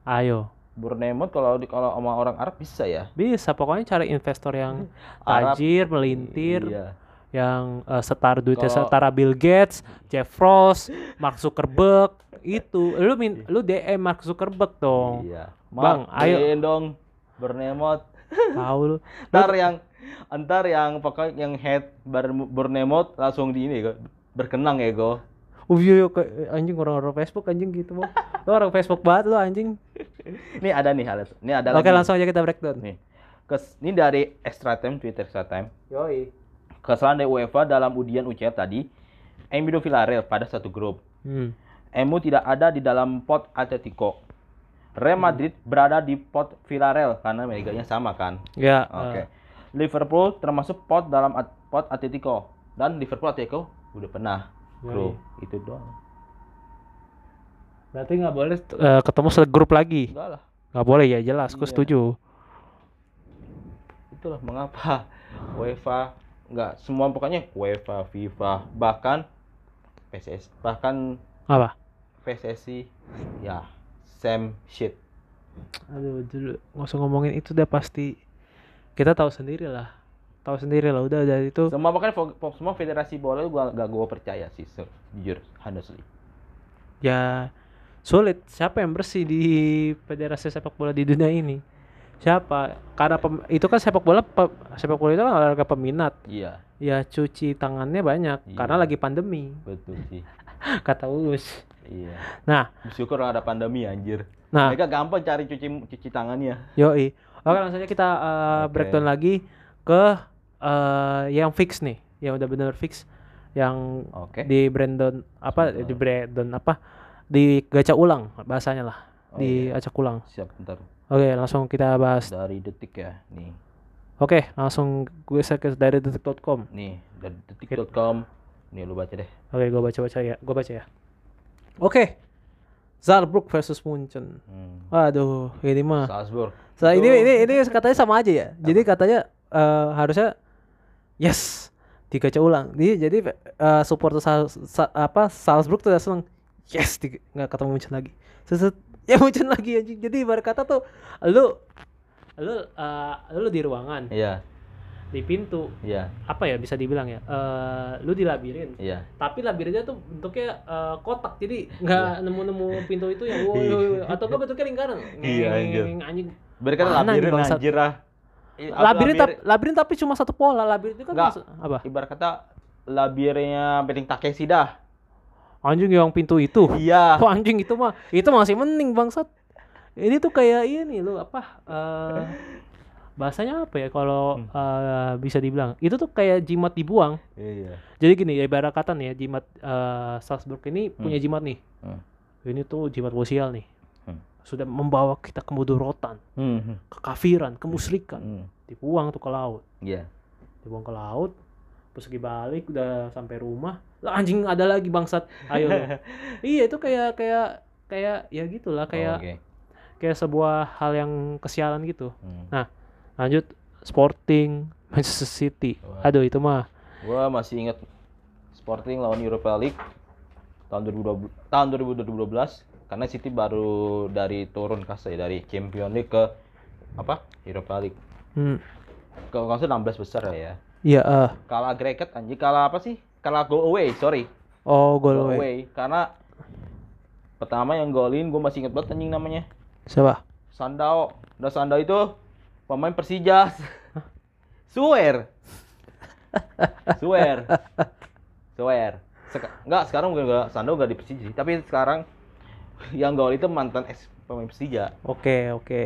Ayo. Bournemouth kalau di- kalau sama orang Arab bisa ya? Bisa pokoknya cari investor yang tajir, melintir, iya yang eh, setara duitnya Kalau- setara Bill Gates, Jeff Ross, Mark Zuckerberg itu lu min lu DM Mark Zuckerberg dong. iya Bang, Mark, ayo. beliin dong Bournemouth Tahu lu. [LAUGHS] ntar yang ntar yang pokoknya yang head Bar- Bournemouth langsung di ini berkenang ya go Oh iya, iya, kayak anjing orang-orang Facebook anjing gitu bang. Lu orang Facebook banget lu anjing. [LAUGHS] ini ada nih hal ini ada Oke lagi langsung aja kita breakdown. nih Kes, ini dari extra time Twitter extra time Yoi. Kesalahan dari UEFA dalam ujian UCL tadi MU dan Villarreal pada satu grup Hmm. MU tidak ada di dalam pot Atletico Real Madrid berada di pot Villarreal karena meganya sama kan Ya. Oke. eh, Liverpool termasuk pot dalam at- pot Atletico dan Liverpool Atletico udah pernah grup itu doang. berarti nggak boleh eh, ketemu segrup lagi. Enggak lah. Nggak boleh ya jelas. Gue Iya. setuju. Itulah mengapa [LAUGHS] UEFA enggak semua pokoknya UEFA, FIFA, bahkan PSS, bahkan Apa? PSSI ya same shit. Aduh dulu nggak usah ngomongin itu udah pasti kita tahu sendiri lah. Tahu sendiri lah udah dari itu. Semua fo- semua federasi bola gua gak gua percaya sih, se- jujur, honestly. ya sulit siapa yang bersih di federasi sepak bola di dunia ini siapa karena pem- itu kan sepak bola pe- sepak bola itu kan olahraga peminat Iya, ya cuci tangannya banyak Iya. karena lagi pandemi betul sih. [LAUGHS] kata Uus Iya. nah Bersyukur ada pandemi anjir. nah Mereka gampang cari cuci cuci tangannya. yoi oke langsung aja kita uh, Oke. breakdown lagi ke uh, yang fix nih yang udah bener fix yang Oke. di Brandon apa di Brandon apa di gacha ulang bahasanya lah Oh, di iya. acak ulang Siap bentar. Oke langsung kita bahas Dari detik ya. Nih. Oke, langsung gue ke dari detik.com. Nih, dari detik.com. Nih lu baca deh. Oke, gue baca-baca ya. Gue baca ya. Oke. Saarbrück versus Munchen. Hmm. Waduh, ini mah. Salzburg. Sa- ini ini ini katanya sama aja ya. Jadi katanya eh, harusnya yes digaca ulang. Jadi jadi eh, supporter Sal- Sa- apa Salzburg tuh udah seneng yes di- nggak ketemu Munchen lagi. Seset [LAUGHS] ya Munchen lagi anjing. Jadi ibarat kata tuh lu lu eh, lu di ruangan, Iya, di pintu, iya, apa ya bisa dibilang ya? Eh lu di labirin. Iya. tapi labirinnya tuh bentuknya eh, kotak. Jadi nggak nemu-nemu pintu itu [LAUGHS] yang atau nggak bentuknya lingkaran. Iya, anjing. Berarti kan nih labirin anjir ah. Apa labirin labir- tapi labirin. tapi cuma satu pola. Labirin itu kan Nggak. apa? Ibarat kata labirnya Beting Takeshi dah. Anjing yang pintu itu Iya. [LAUGHS] oh, anjing itu mah itu masih mending bangsat ini tuh kayak ini lo apa eh bahasanya apa ya kalau Hmm. eh, bisa dibilang itu tuh kayak jimat dibuang Iya. jadi gini ya ibarat kata nih ya jimat eh, Salzburg ini punya jimat nih Hmm. ini tuh jimat sosial nih Hmm. sudah membawa kita ke mudorotan Hmm. kekafiran kemusyrikan Hmm. dibuang tuh ke laut Iya. dibuang ke laut terus lagi balik udah sampai rumah anjing ada lagi bangsat ayo [LAUGHS] iya itu kayak kayak kayak ya gitulah kayak Oke. kayak sebuah hal yang kesialan gitu Hmm. lanjut Sporting Manchester City Wah. aduh itu mah Gua masih ingat Sporting lawan Europa League tahun 2012 tahun 2012 karena City baru dari turun kasta ya dari Champions League ke apa? Europa League. hmm. Kalau nggak salah 16 besar ya. ya. iya eh Kalah agregat anjing, kalah apa sih? Kalah goal away, sorry. oh gol Goal away. away karena pertama yang golin gue masih inget banget anjing namanya. siapa Sandao. Dan Sandao itu pemain Persija. Swear. Swear. Swear. Seka enggak, sekarang enggak Sandao enggak di Persija tapi sekarang yang gol itu mantan ex pemain Persija. oke oke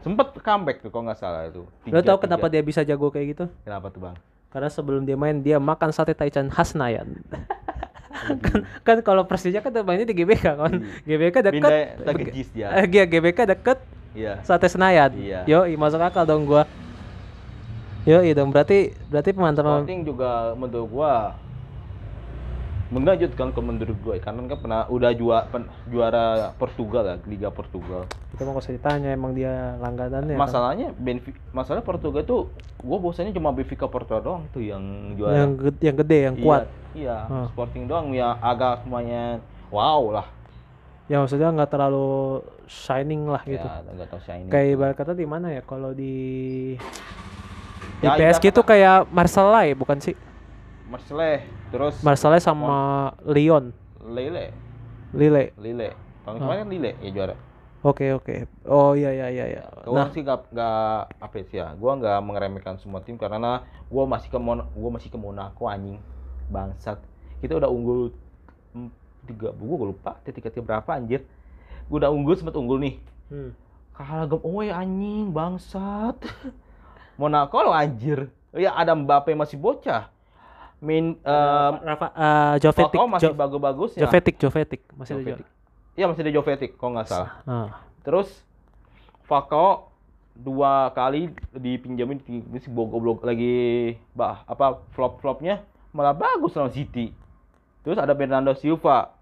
Sempet comeback tuh kalau nggak salah itu. lo tau kenapa dia bisa jago kayak gitu Kenapa tuh, Bang? Karena sebelum dia main dia makan sate taichan khas Nayan. [LAUGHS] Kan kan kalau Persija kan mainnya di GBK kan? GBK deket. Pindah dia. eh, iya, GBK deket Iya. sate Senayan. Iya. yo masuk akal dong gua. Yo, itu berarti berarti pemantapan Sporting juga menurut gua mengejutkan kalau menurut gua karena kan pernah udah jua, pen- juara Portugal ya Liga Portugal itu mah nggak usah ditanya emang dia langganannya kan. masalahnya Benfica masalah Portugal tuh gua bosannya cuma Benfica Porto doang tuh yang juara yang gede, yang gede yang Iya, kuat. iya Hmm. Sporting doang yang agak lumayan wow lah Ya maksudnya nggak terlalu shining lah gitu. ya tahu saya ini Kayak ibarat kata di mana ya kalau di di Ya, PSG tuh kayak Marseille bukan sih? Marseille terus Marseille sama Lyon, Lille Lille. Lille tahun Ah. kemarin kan Lille ya juara Oke oke. Oh iya iya iya. Gua Nah, sih gak, gak apa sih ya, gua nggak mengeremehkan semua tim karena gua masih ke Mon gua masih ke Monaco anjing bangsat. Kita udah unggul tiga, gua lupa tiga tiga berapa anjir. Gua udah unggul sempat unggul nih. hmm. Kalah gem, oh anjing bangsat. [LAUGHS] Monaco lo anjir. Ya ada Mbappe masih bocah. Min eh Rafa uh, Jovetic, Falcao masih Jo- bagus-bagus ya. Jovetic, Jovetic masih ada Jovetic. Iya masih ada Jovetic, kok nggak salah. Ah. Terus Falcao dua kali dipinjamin di di si goblok lagi bah apa flop flopnya malah bagus sama City. Terus ada Bernardo Silva.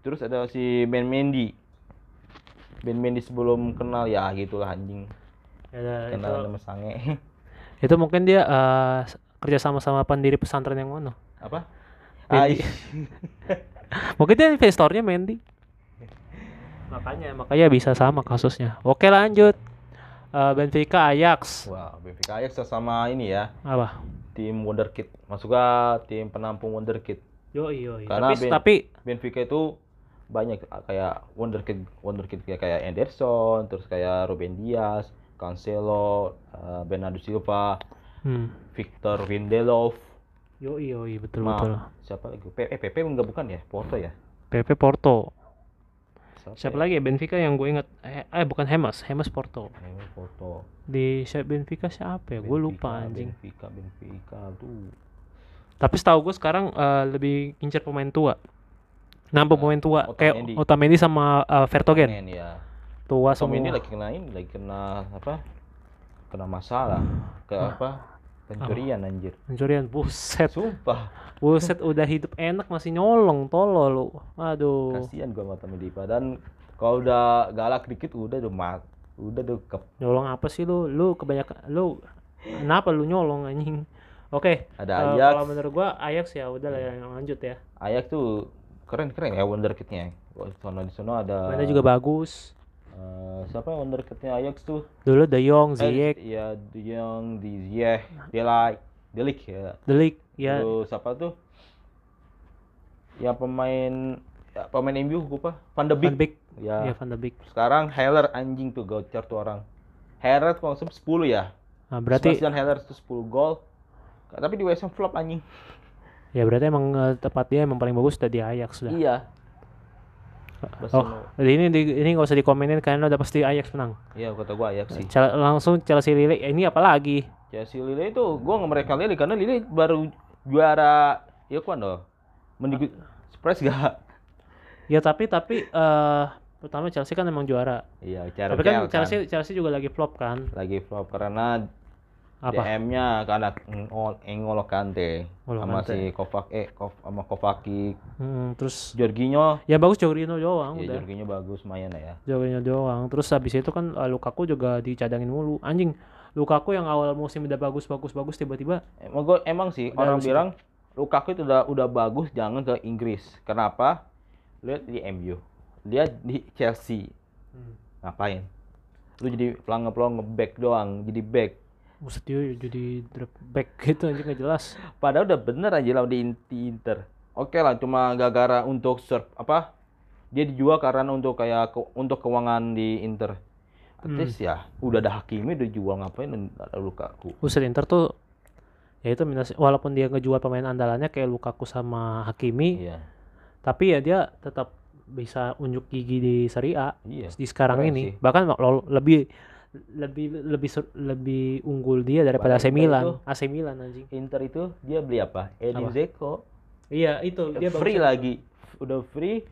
Terus ada si Ben Mendy. Ben Mendy sebelum kenal ya gitulah anjing. Ya, Kenal itu, nama sange. [LAUGHS] itu mungkin dia eh, kerja sama sama pendiri pesantren yang mana? apa? Mendy. Ai. [LAUGHS] Mungkin dia investornya Mendy. Makanya, makanya bisa sama kasusnya. Oke lanjut. Eh, Benfica Ajax Wah, Benfica Ajax sama ini ya, apa? tim wonderkid. Masuk ga tim penampung wonderkid. Yo yo. Karena Tapi Ben- tapi Benfica itu banyak kayak wonderkid wonderkid kayak kayak Anderson, terus kayak Ruben Dias, Cancelo, eh, Bernardo Silva, hmm. Victor Lindelof, Yo yo betul Ma- betul. siapa lagi? P- eh, PP enggak bukan ya? Porto ya? PP Porto. Siapa ya? lagi ya Benfica yang gue ingat eh, eh bukan Hemas, Hemas Porto. Eh, Porto. Di siapa Benfica siapa ya? Gue lupa anjing. Benfica, Benfica tuh. Tapi setahu gue sekarang eh, lebih incer pemain tua. Nambah Ya, pemain tua kayak Otamendi. Otamendi sama eh, Vertonghen. Men, ya. Tua Tom semua. ini lagi kena ini, lagi kena apa? Kena masalah. Ke Ah. apa? Pencurian anjir. Pencurian buset. Sumpah. Buset udah hidup enak masih nyolong tolol lu. Aduh. Kasihan gua sama Tommy Dipa dan kalau udah galak dikit udah udah mat udah dekep Nyolong apa sih lu? Lu kebanyakan lu kenapa lu nyolong anjing? Oke. Ada eh, Ajax. Kalau menurut gua Ajax ya udah lah yang lanjut ya. Ajax tuh keren keren ya wonderkidnya Wah, sono di sono ada Mainnya juga bagus. Eh, siapa wonderkidnya Ajax tuh Dulu De Jong, Eh, Ziyech, ya De Jong di Ziyech Delic Delic ya De Ligt, ya Terus siapa tuh ya pemain ya, pemain MU gua apa Van de Van Beek Beek. ya Ya Van de Beek. sekarang Heller anjing tuh gocor tuh orang Heller kalau 10 ya Nah, berarti Sebastian Heller itu 10 gol. Tapi di WSM flop anjing. ya berarti emang eh, tepat dia emang paling bagus udah di Ajax sudah. Iya. Oh, jadi ini di, ini nggak usah dikomenin karena udah pasti Ajax menang. Iya, kata gua Ajax sih. Cel- langsung Chelsea Lille eh, ini apa lagi? Chelsea Lille itu gua nggak mereka Lille karena Lille baru juara ya kan doh. Mending surprise gak? Ya tapi tapi eh pertama Chelsea kan emang juara. Iya, cara tapi kan Chelsea Chelsea juga lagi flop kan. lagi flop karena Apa? DM-nya karena Engol Engolo Kante sama si Kovac eh Kov, sama Kovacic, Hmm, terus Jorginho. ya bagus Jorginho doang Ya udah. Jorginho bagus lumayan lah ya. Jorginho doang. Terus habis itu kan eh, Lukaku juga dicadangin mulu. Anjing, Lukaku yang awal musim udah bagus bagus bagus tiba-tiba Emang emang sih Udah orang harus bilang Lukaku itu udah udah bagus jangan ke Inggris. Kenapa? Lihat di MU. Lihat di Chelsea. Hmm. Ngapain? Lu jadi pelangga-pelangga back doang, jadi back. Buset dia jadi drop back [LAUGHS] gitu anjing nggak jelas. Padahal udah bener aja lah di, di Inter. Oke lah, cuma gara-gara untuk serve apa? Dia dijual karena untuk kayak ke- untuk keuangan di Inter. At Hmm. ya, udah ada Hakimi udah jual ngapain ada Lukaku. Buset Inter tuh ya itu minus walaupun dia ngejual pemain andalannya kayak Lukaku sama Hakimi, Iya. tapi ya dia tetap bisa unjuk gigi di Serie A Iya. di sekarang ini. sih. Bahkan lebih lebih lebih lebih unggul dia daripada AC Milan. itu- AC Milan anjing. Inter itu dia beli apa? Edin Apa? Dzeko. Iya, itu dia free lagi. Udah free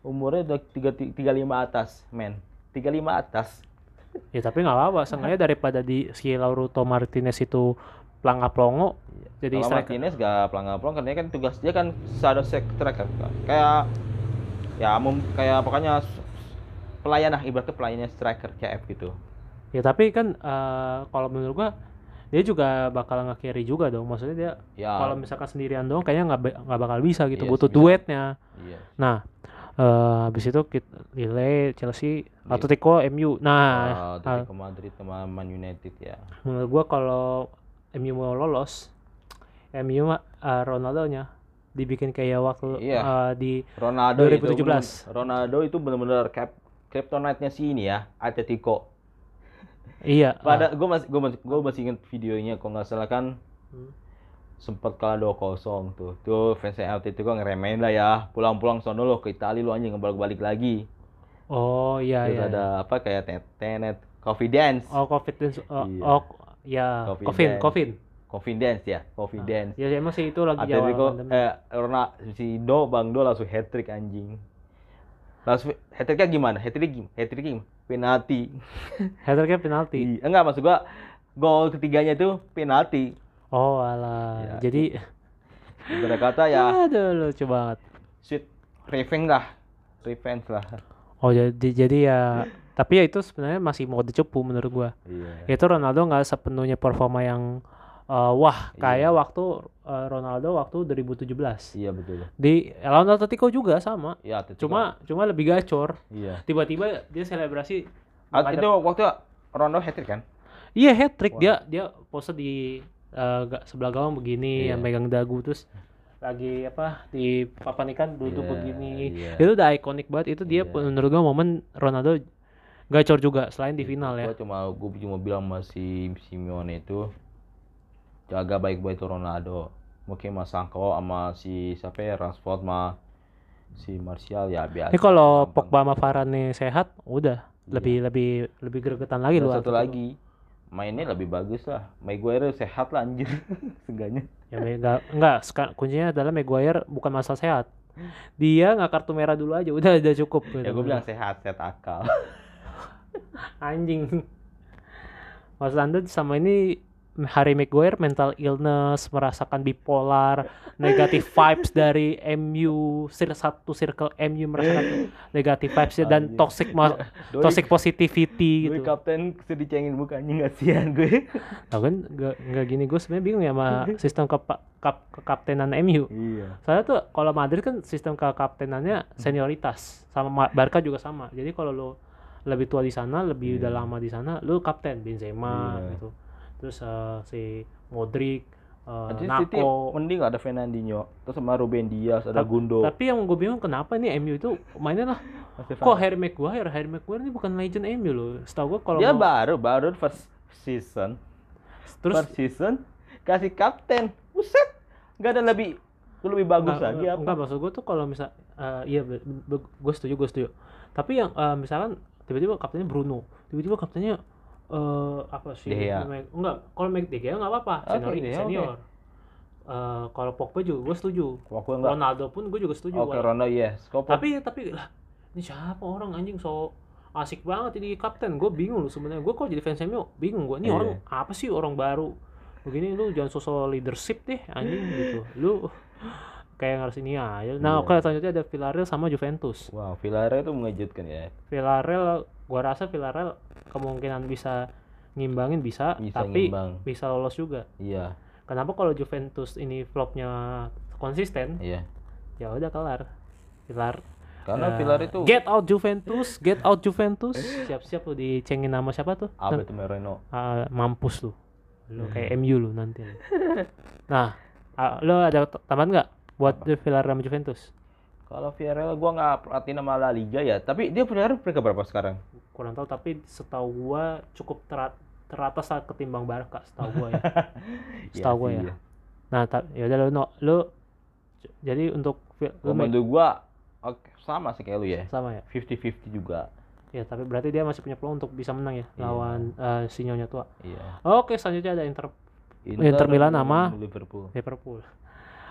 umurnya udah 3 35 atas, men. 35 atas. Ya tapi nggak apa-apa, seenggaknya daripada di si Lautaro Martinez itu pelangga plongo Iya. jadi Kalau striker. Martinez gak pelang-pelang karena kan tugas dia kan shadow striker kayak ya kayak pokoknya s- pelayan lah ibaratnya pelayannya striker CF gitu Ya tapi kan eh, kalau menurut gua dia juga bakal nge-carry juga dong. Maksudnya dia ya kalau misalkan sendirian doang kayaknya nggak nggak bakal bisa gitu. Iya, Butuh bisa. duetnya. iya Nah, eh habis itu kita Lille, Chelsea, Atletico, MU. Nah, Ah, ah, Atletico Madrid sama Man United ya menurut gua kalau MU mau lolos, MU mah eh, Ronaldo-nya dibikin kayak waktu Iya. eh, di Ronaldo 2017. itu bener- Ronaldo itu benar-benar cap kryptonite-nya si ini ya Atletico iya. pada gue masih gue masih gue masih inget videonya kalau nggak salah kan Hmm. sempat kalah 2-0 tuh tuh fans Atletico ngeremehin lah ya pulang-pulang sono lo ke Italia lo anjing ngebalik-balik lagi Oh iya terus iya. ada apa kayak tet- tenet confidence Oh confidence. Oh, Iya. oh ya. Confidence. Kevin, Kevin. confidence ya confidence Ya emang sih itu lagi Atletico awal pandemi. eh Rona si Do Bang Do langsung hat trick anjing langsung hat tricknya gimana hat trick gimana hat trick gimana penalti Hat-tricknya penalti. Iya, enggak maksud gua gol ketiganya itu penalti Oh alah. Ya, Jadi Ibarat kata ya aduh lucu banget. sweet revenge lah revenge lah Oh jadi jadi ya tapi ya itu sebenarnya masih mode cepu menurut gua. iya Itu Ronaldo nggak sepenuhnya performa yang eh, wah Iya. kayak waktu eh, Ronaldo waktu 2017 iya betul di lawan Atletico juga sama. iya Atletico. Cuma cuma lebih gacor. iya Tiba-tiba dia selebrasi Ah, menghadap- itu waktu Ronaldo hat trick kan Iya hat trick dia dia pose di ga- sebelah gawang begini Iya. yang megang dagu terus lagi apa di papan ikan duduk Iya, begini iya. itu udah ikonik banget itu dia Iya. menurut gua momen Ronaldo gacor juga selain di final ya Gua cuma gua cuma bilang sama si Simeone itu jaga baik-baik tuh Ronaldo. Mungkin Mas Sangko sama si siapa ya Rashford sama si Martial ya biasa ini kalau. Pogba sama Varane sehat udah. Lebih lebih lebih gregetan lagi lu satu Atletico. lagi mainnya lebih bagus lah. Maguire sehat lah anjir [LAUGHS] seenggaknya. Ya enggak seka- kuncinya adalah Maguire bukan masalah sehat. Dia nggak kartu merah dulu aja udah udah cukup gitu. ya gue bilang sehat sehat akal. [LAUGHS] Anjing. Maksud anda sama ini Harry Maguire mental illness merasakan bipolar negatif vibes dari MU satu circle MU merasakan [LAUGHS] negatif vibes dan toxic ma- [LAUGHS] Doi- toxic positivity gue gitu. kapten sedih dicengin mukanya kasihan gue. [LAUGHS] Tahu kan nggak nggak gini gue sebenarnya bingung ya sama sistem ke kap, kekaptenan MU iya. Saya tuh kalau Madrid kan sistem kekaptenannya senioritas sama Ma- Barca juga sama. Jadi kalau lo lebih tua di sana lebih udah Iya. lama di sana lo kapten Benzema Iya. gitu terus eh, si Modric Nanti City Nako mending ada Fernandinho. Terus sama Ruben Dias ada Gundo. tapi yang gue bingung kenapa nih MU itu mainnya lah. [LAUGHS] Kok Harry Maguire? Harry Maguire ini bukan legend MU loh. Setahu gue kalau dia mau- baru baru first season. Terus first season kasih kapten. Buset nggak ada lebih lebih bagus Nggak, lagi apa? Enggak maksud gue tuh kalau misal eh, iya gue setuju gue setuju. Tapi yang eh, misalkan tiba-tiba kaptennya Bruno, tiba-tiba kaptennya eh apa sih? De Gea. namanya? Enggak, kalau Meg De Gea enggak apa-apa, Oke, senior. De Gea, senior. Eh, kalau Pogba juga gue setuju. Waktu enggak Ronaldo pun gue juga setuju. oke Wala- Ronaldo yes Kok tapi tapi lah ini siapa orang anjing so asik banget jadi kapten gue bingung loh sebenarnya gue kalau jadi fans MU bingung gue ini Iya. orang apa sih orang baru begini lu jangan sosok leadership deh anjing gitu [GASPS] lu kayak harus ini aja nah Iya. oke selanjutnya ada Villarreal sama Juventus wow Villarreal itu mengejutkan ya Villarreal gua rasa Villarreal kemungkinan bisa ngimbangin bisa, Bisa tapi ngimbang. bisa lolos juga iya kenapa kalau Juventus ini flopnya konsisten iya ya udah kelar Villar karena Eh, Villarreal itu get out Juventus, get out Juventus. Siap-siap lu dicengin nama siapa tuh? Alberto Moreno Ah, mampus lu. Lu kayak MU lu nanti. Nah, ah, lu ada tambahan nggak buat Villarreal sama Juventus? kalau Villarreal gua nggak perhatiin sama La Liga ya tapi dia Villarreal peringkat berapa sekarang Kurang tahu tapi setahu gua cukup terat teratas saat ketimbang Barca setahu gua ya. [LAUGHS] Setahu gua ya. iya. Nah, ya udah lu no, j- jadi untuk make- menurut gua oke, sama sih kayak lu ya sama ya. 50-50 juga Ya, tapi berarti dia masih punya peluang untuk bisa menang ya Iya. lawan eh, si Nyonya tua. iya Oke, selanjutnya ada Inter Inter Milan sama- Liverpool Liverpool.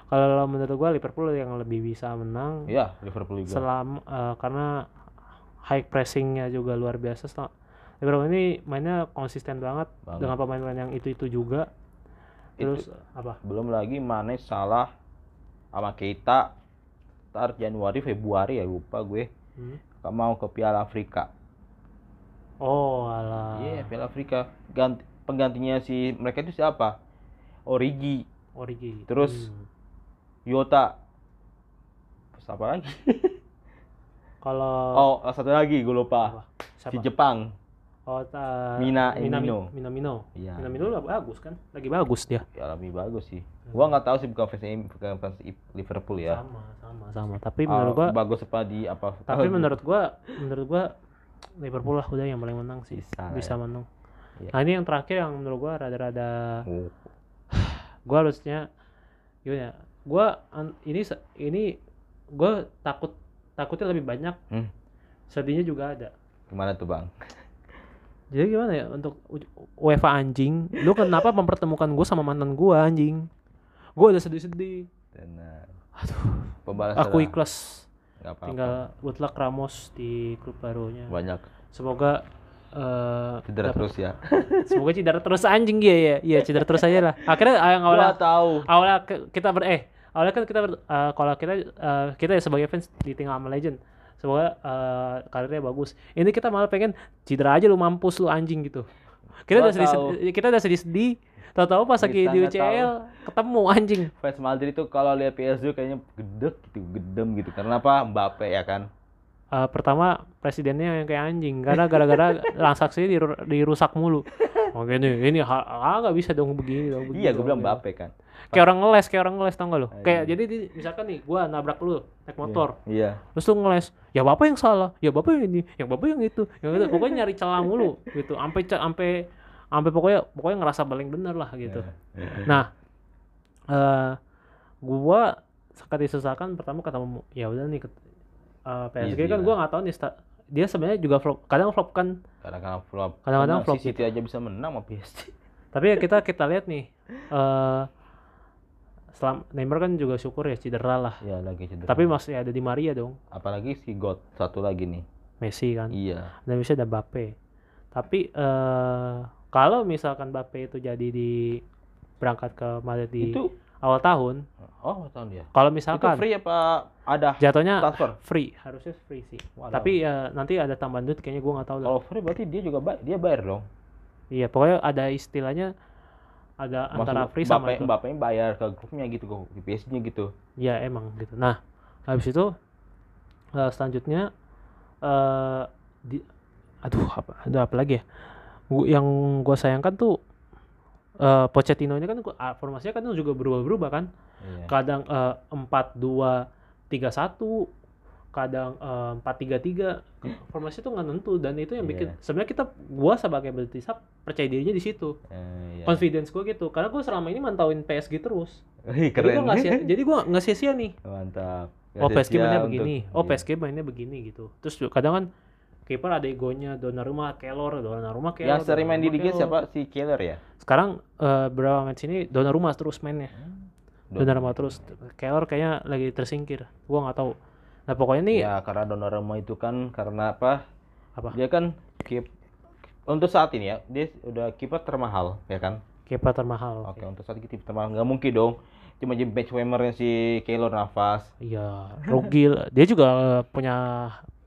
Kalau menurut gua Liverpool yang lebih bisa menang iya Liverpool juga selama eh, karena high pressingnya juga luar biasa. Liverpool ini mainnya konsisten banget, Banget. dengan pemain-pemain yang itu-itu juga. terus apa? belum lagi Mane salah sama kita ntar Januari Februari ya lupa gue. Hmm. Mau ke Piala Afrika. Oh alah. Iya Piala Afrika. Ganti penggantinya si mereka itu siapa? Origi. Origi. Terus- Hmm. Yota Terus apa lagi [LAUGHS] kalau oh satu lagi gue lupa. Apa? si siapa Jepang. Oh ta- Mina Minamino. Minamino Iya. Minamino lah bagus kan? Lagi bagus dia. Ya lebih bagus sih. Gua nggak tahu sih bukan fans bukan fans Liverpool ya. Sama sama sama. Tapi menurut gua bagus apa di apa? Tapi [LAUGHS] menurut gua menurut gua Liverpool lah udah yang paling menang sih. Bisa bisa ya. menang. Iya. nah ini yang terakhir yang menurut gua rada-rada Oh, [SIGHS] gua harusnya gimana ya? Gua an- ini ini gua takut takutnya lebih banyak. Hmm. sedihnya juga ada. Gimana tuh bang? Jadi gimana ya untuk UEFA anjing lu kenapa mempertemukan gua sama mantan gua anjing? Gua udah sedih-sedih. Tenang. aduh pembalasan aku ikhlas. Apa-apa. Tinggal good luck Ramos di klub barunya. Banyak. Semoga eh cedera dapet- terus ya. [LAUGHS] Semoga cedera terus anjing dia ya iya cedera terus aja lah. Akhirnya yang awalnya gua tahu. awalnya kita ber eh awalnya kan kita eh, kalau kita eh, kita ya sebagai fans ditinggal sama legend. Semoga eh, karirnya bagus. Ini kita malah pengen cedera aja lu mampus lu anjing gitu. Kita Gua udah sedih, tahu. kita udah sedih sedih. Tahu-tahu pas lagi di UCL ketemu anjing. Fans Madrid itu kalau lihat PSG kayaknya gedek gitu gedem gitu. Karena apa? Mbappe ya kan Eh, pertama presidennya yang kayak anjing. Karena gara-gara transaksinya diru- dirusak mulu. Oh gini ini ah nggak bisa dong begini dong begini iya gue bilang. Mbappe kan. Kayak orang ngeles kayak orang ngeles tau gak lu? Ah, kayak iya. jadi di- misalkan nih gua nabrak lu naik motor. Iya. Terus lu ngeles ya bapak yang salah ya bapak yang ini yang bapak yang itu. Yang itu pokoknya nyari celah mulu gitu. Sampai sampai sampai pokoknya pokoknya ngerasa paling bener lah gitu. Iya. nah eh gua sekali sesakan pertama ketemu ya udah nih ket- eh, PSG Easy kan lah. gua nggak tahu nih sta- dia sebenarnya juga flop kadang flop kan kadang-kadang flop Kadang-kadang flop City aja bisa menang sama PSG [LAUGHS] tapi ya kita kita lihat nih eh selam Neymar kan juga syukur ya cedera lah. Iya lagi cedera. Tapi masih ada di Maria dong. Apalagi si God satu lagi nih. Messi kan. Iya. Dan bisa ada Bape. Tapi eh kalau misalkan Bape itu jadi di berangkat ke Madrid di itu awal tahun, oh tahun dia kalau itu misalkan free apa ada jatuhnya transfer free, harusnya free sih. Walau. Tapi ya nanti ada tambahan duit kayaknya gua nggak tahu lah. kalau free berarti dia juga ba- dia bayar dong Iya, pokoknya ada istilahnya ada antara Maksud free sama Mbappe, itu. Mbappe bayar ke grupnya gitu ke PSG-nya gitu Iya, emang gitu. Nah, habis itu eh, selanjutnya eh di aduh apa ada apa lagi ya? Gua- yang gua sayangkan tuh eh Pochettino ini kan ah, formasinya kan juga berubah-berubah kan. iya. Kadang eh, empat dua tiga satu, kadang eh, empat tiga tiga. Formasi itu nggak tentu dan itu yang bikin Iya. sebenarnya kita gua sebagai Betisap percaya dirinya di situ. Eh, iya. Confidence gua gitu. Karena gua selama ini mantauin PSG terus. Wih, Jadi keren gua nggak sia- jadi gua nggak sia-sia nih. mantap Oh Nggak PSG mainnya begini, oh iya. PSG mainnya begini gitu. Terus kadang kan kiper ada egonya Donnarumma, Keylor, Donnarumma, Keylor. yang sering main di Liga siapa si Keller ya Sekarang eh, berapa match ini Donnarumma terus mainnya. Don- Donnarumma terus. Keylor kayaknya lagi tersingkir. Gua nggak tahu. Nah pokoknya nih ya karena Donnarumma itu kan karena apa apa? dia kan keep untuk saat ini ya dia udah kiper termahal ya kan Kiper termahal. oke untuk saat ini kiper termahal nggak mungkin dong cuma jadi bench warmernya si Keylor nafas Iya, Rugil. Dia juga eh, punya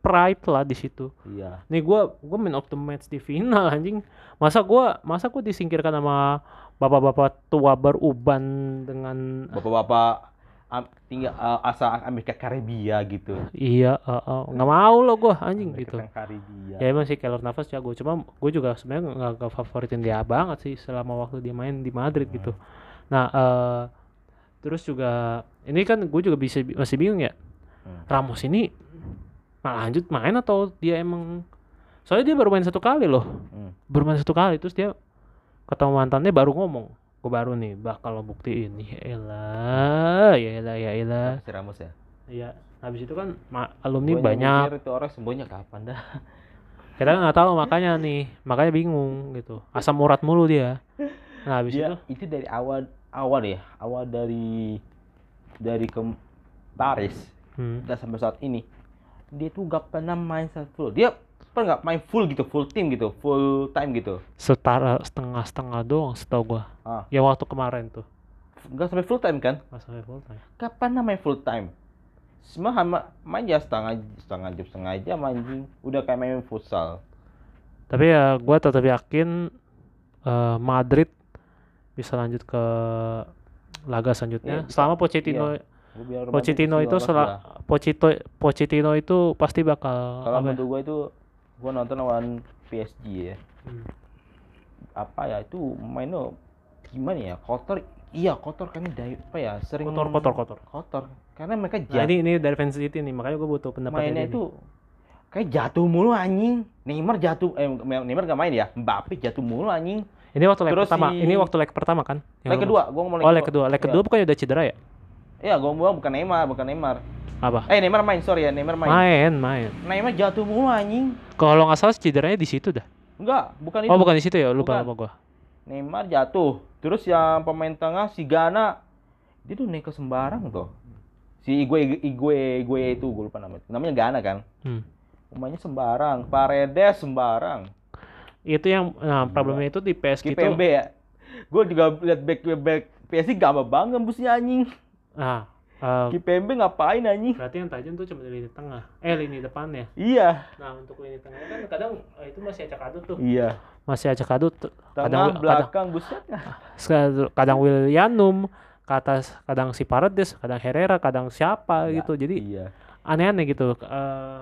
pride lah di situ. iya Nih gua gua main of the match di final anjing. Masa gua masa gua disingkirkan sama bapak-bapak tua beruban dengan bapak-bapak am- tinggal uh, asal Amerika Karibia gitu iya uh, uh, nggak mau lo gua anjing Amerika gitu. Karibia Ya emang sih Keylor Navas jago, cuma gue juga sebenarnya nggak favoritin dia banget sih selama waktu dia main di Madrid gitu. Nah, eh terus juga ini kan gue juga bisa masih bingung ya. Hmm. Ramos ini malah lanjut main atau dia emang? Soalnya dia baru main satu kali loh, Hmm. baru main satu kali terus dia ketemu mantannya baru ngomong, gue baru nih bakal lo buktiin, ya elah, ya elah, ya elah. si Ramos ya? Iya, habis itu kan alumni Gua banyak, itu orang sembunyinya kapan dah? [LAUGHS] Kita nggak tahu makanya nih makanya bingung gitu. Asam urat mulu dia. Nah habis dia itu? itu dari awal awal ya awal dari dari ke Paris. Hmm, dan sampai saat ini dia tuh gak pernah main satu dia apa nggak main full gitu, full team gitu, full time gitu. Setara setengah-setengah doang setahu gua. Ah. Ya waktu kemarin tuh. Nggak sampai full time kan? Pas sampai full time. Kapan namanya full time? Semua hama- main ya setengah setengah jam setengah jam anjing. Udah kayak main futsal. Tapi ya gua tetap yakin eh, Madrid bisa lanjut ke laga selanjutnya. Iya, Selama Pochettino biar Pochettino itu sel dah. Pochettino itu pasti bakal Kalau ya? menurut gua itu gua nonton lawan PSG ya. Hmm. Apa ya itu mainnya gimana ya? Kotor. Iya, kotor kan dari apa ya? Sering Kotor, kotor, kotor. Kotor. Karena mereka Nah, jatuh. ini ini dari fans City nih, makanya gue butuh pendapat mainnya itu kayak jatuh mulu anjing. Neymar jatuh eh Neymar gak main ya. Mbappe jatuh mulu anjing. Ini waktu leg Terus pertama. si- Ini waktu leg pertama kan? Yang Leg kedua, gua ngomong Oh, leg kedua. Leg kedua bukannya udah cedera ya? Iya, gua ngomong bukan Neymar, bukan Neymar. Apa? Eh, Neymar main, sorry ya, Neymar main. Main, main. Neymar jatuh mulu anjing. Kalau nggak salah cederanya di situ dah. Enggak, bukan itu. Oh, bukan di situ ya? Lupa lupa gua. Neymar jatuh. Terus yang pemain tengah si Gana dia tuh naik ke sembarang tuh. Si Igue Igue Igue itu gue lupa namanya. Namanya Gana kan. Hmm. Pemainnya sembarang, Paredes sembarang. Itu yang nah, problemnya itu di PSG itu Kipembe ya. Gue juga lihat back back PSG gak bang ngembusnya anjing. Nah, eh, Kipembe ngapain anjing? berarti yang tajam tuh cuma di lini tengah. Eh, lini depannya. Iya. Nah, untuk lini tengah kan kadang eh, itu masih acak adut tuh. Iya. Masih acak adut. Kadang kadang belakang buset. Sekad- kadang Willianum ke atas kadang si Paredes kadang Herrera kadang siapa Iya, gitu jadi Iya. aneh-aneh gitu eh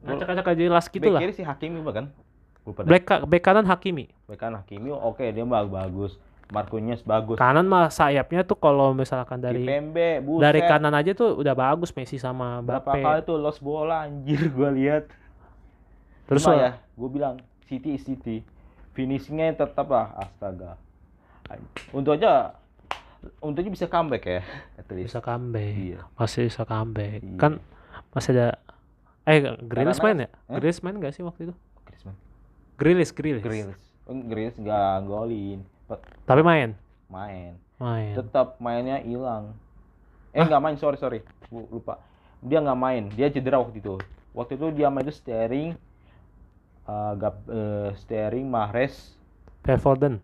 ngacak-ngacak aja jelas gitu Back lah kiri si Hakimi bukan? Lupa dah. back, ka- back kanan Hakimi Back kanan Hakimi oke dia bag- bagus. Marquinhos bagus. kanan mah sayapnya tuh kalau misalkan dari Kipembe, buset. dari kanan aja tuh udah bagus Messi sama Berapa Mbappe kali tuh lost bola anjir gua lihat. terus Cuma ya, gua bilang City is City. Finishingnya tetap lah astaga. Untuk aja untuk aja bisa comeback ya, at least. bisa comeback Iya. masih bisa comeback Iya. kan masih ada eh Karena- main ya Hah? Grealish main gak sih waktu itu Griezmann. Grealish Grealish Grealish. Oh, Grealish nggak golin, tapi main main. main Tetap mainnya hilang. Eh nggak main, sorry sorry, lupa. Dia nggak main, dia cedera waktu itu. Waktu itu dia main itu steering, uh, gap, eh, steering Mahrez, Phil Foden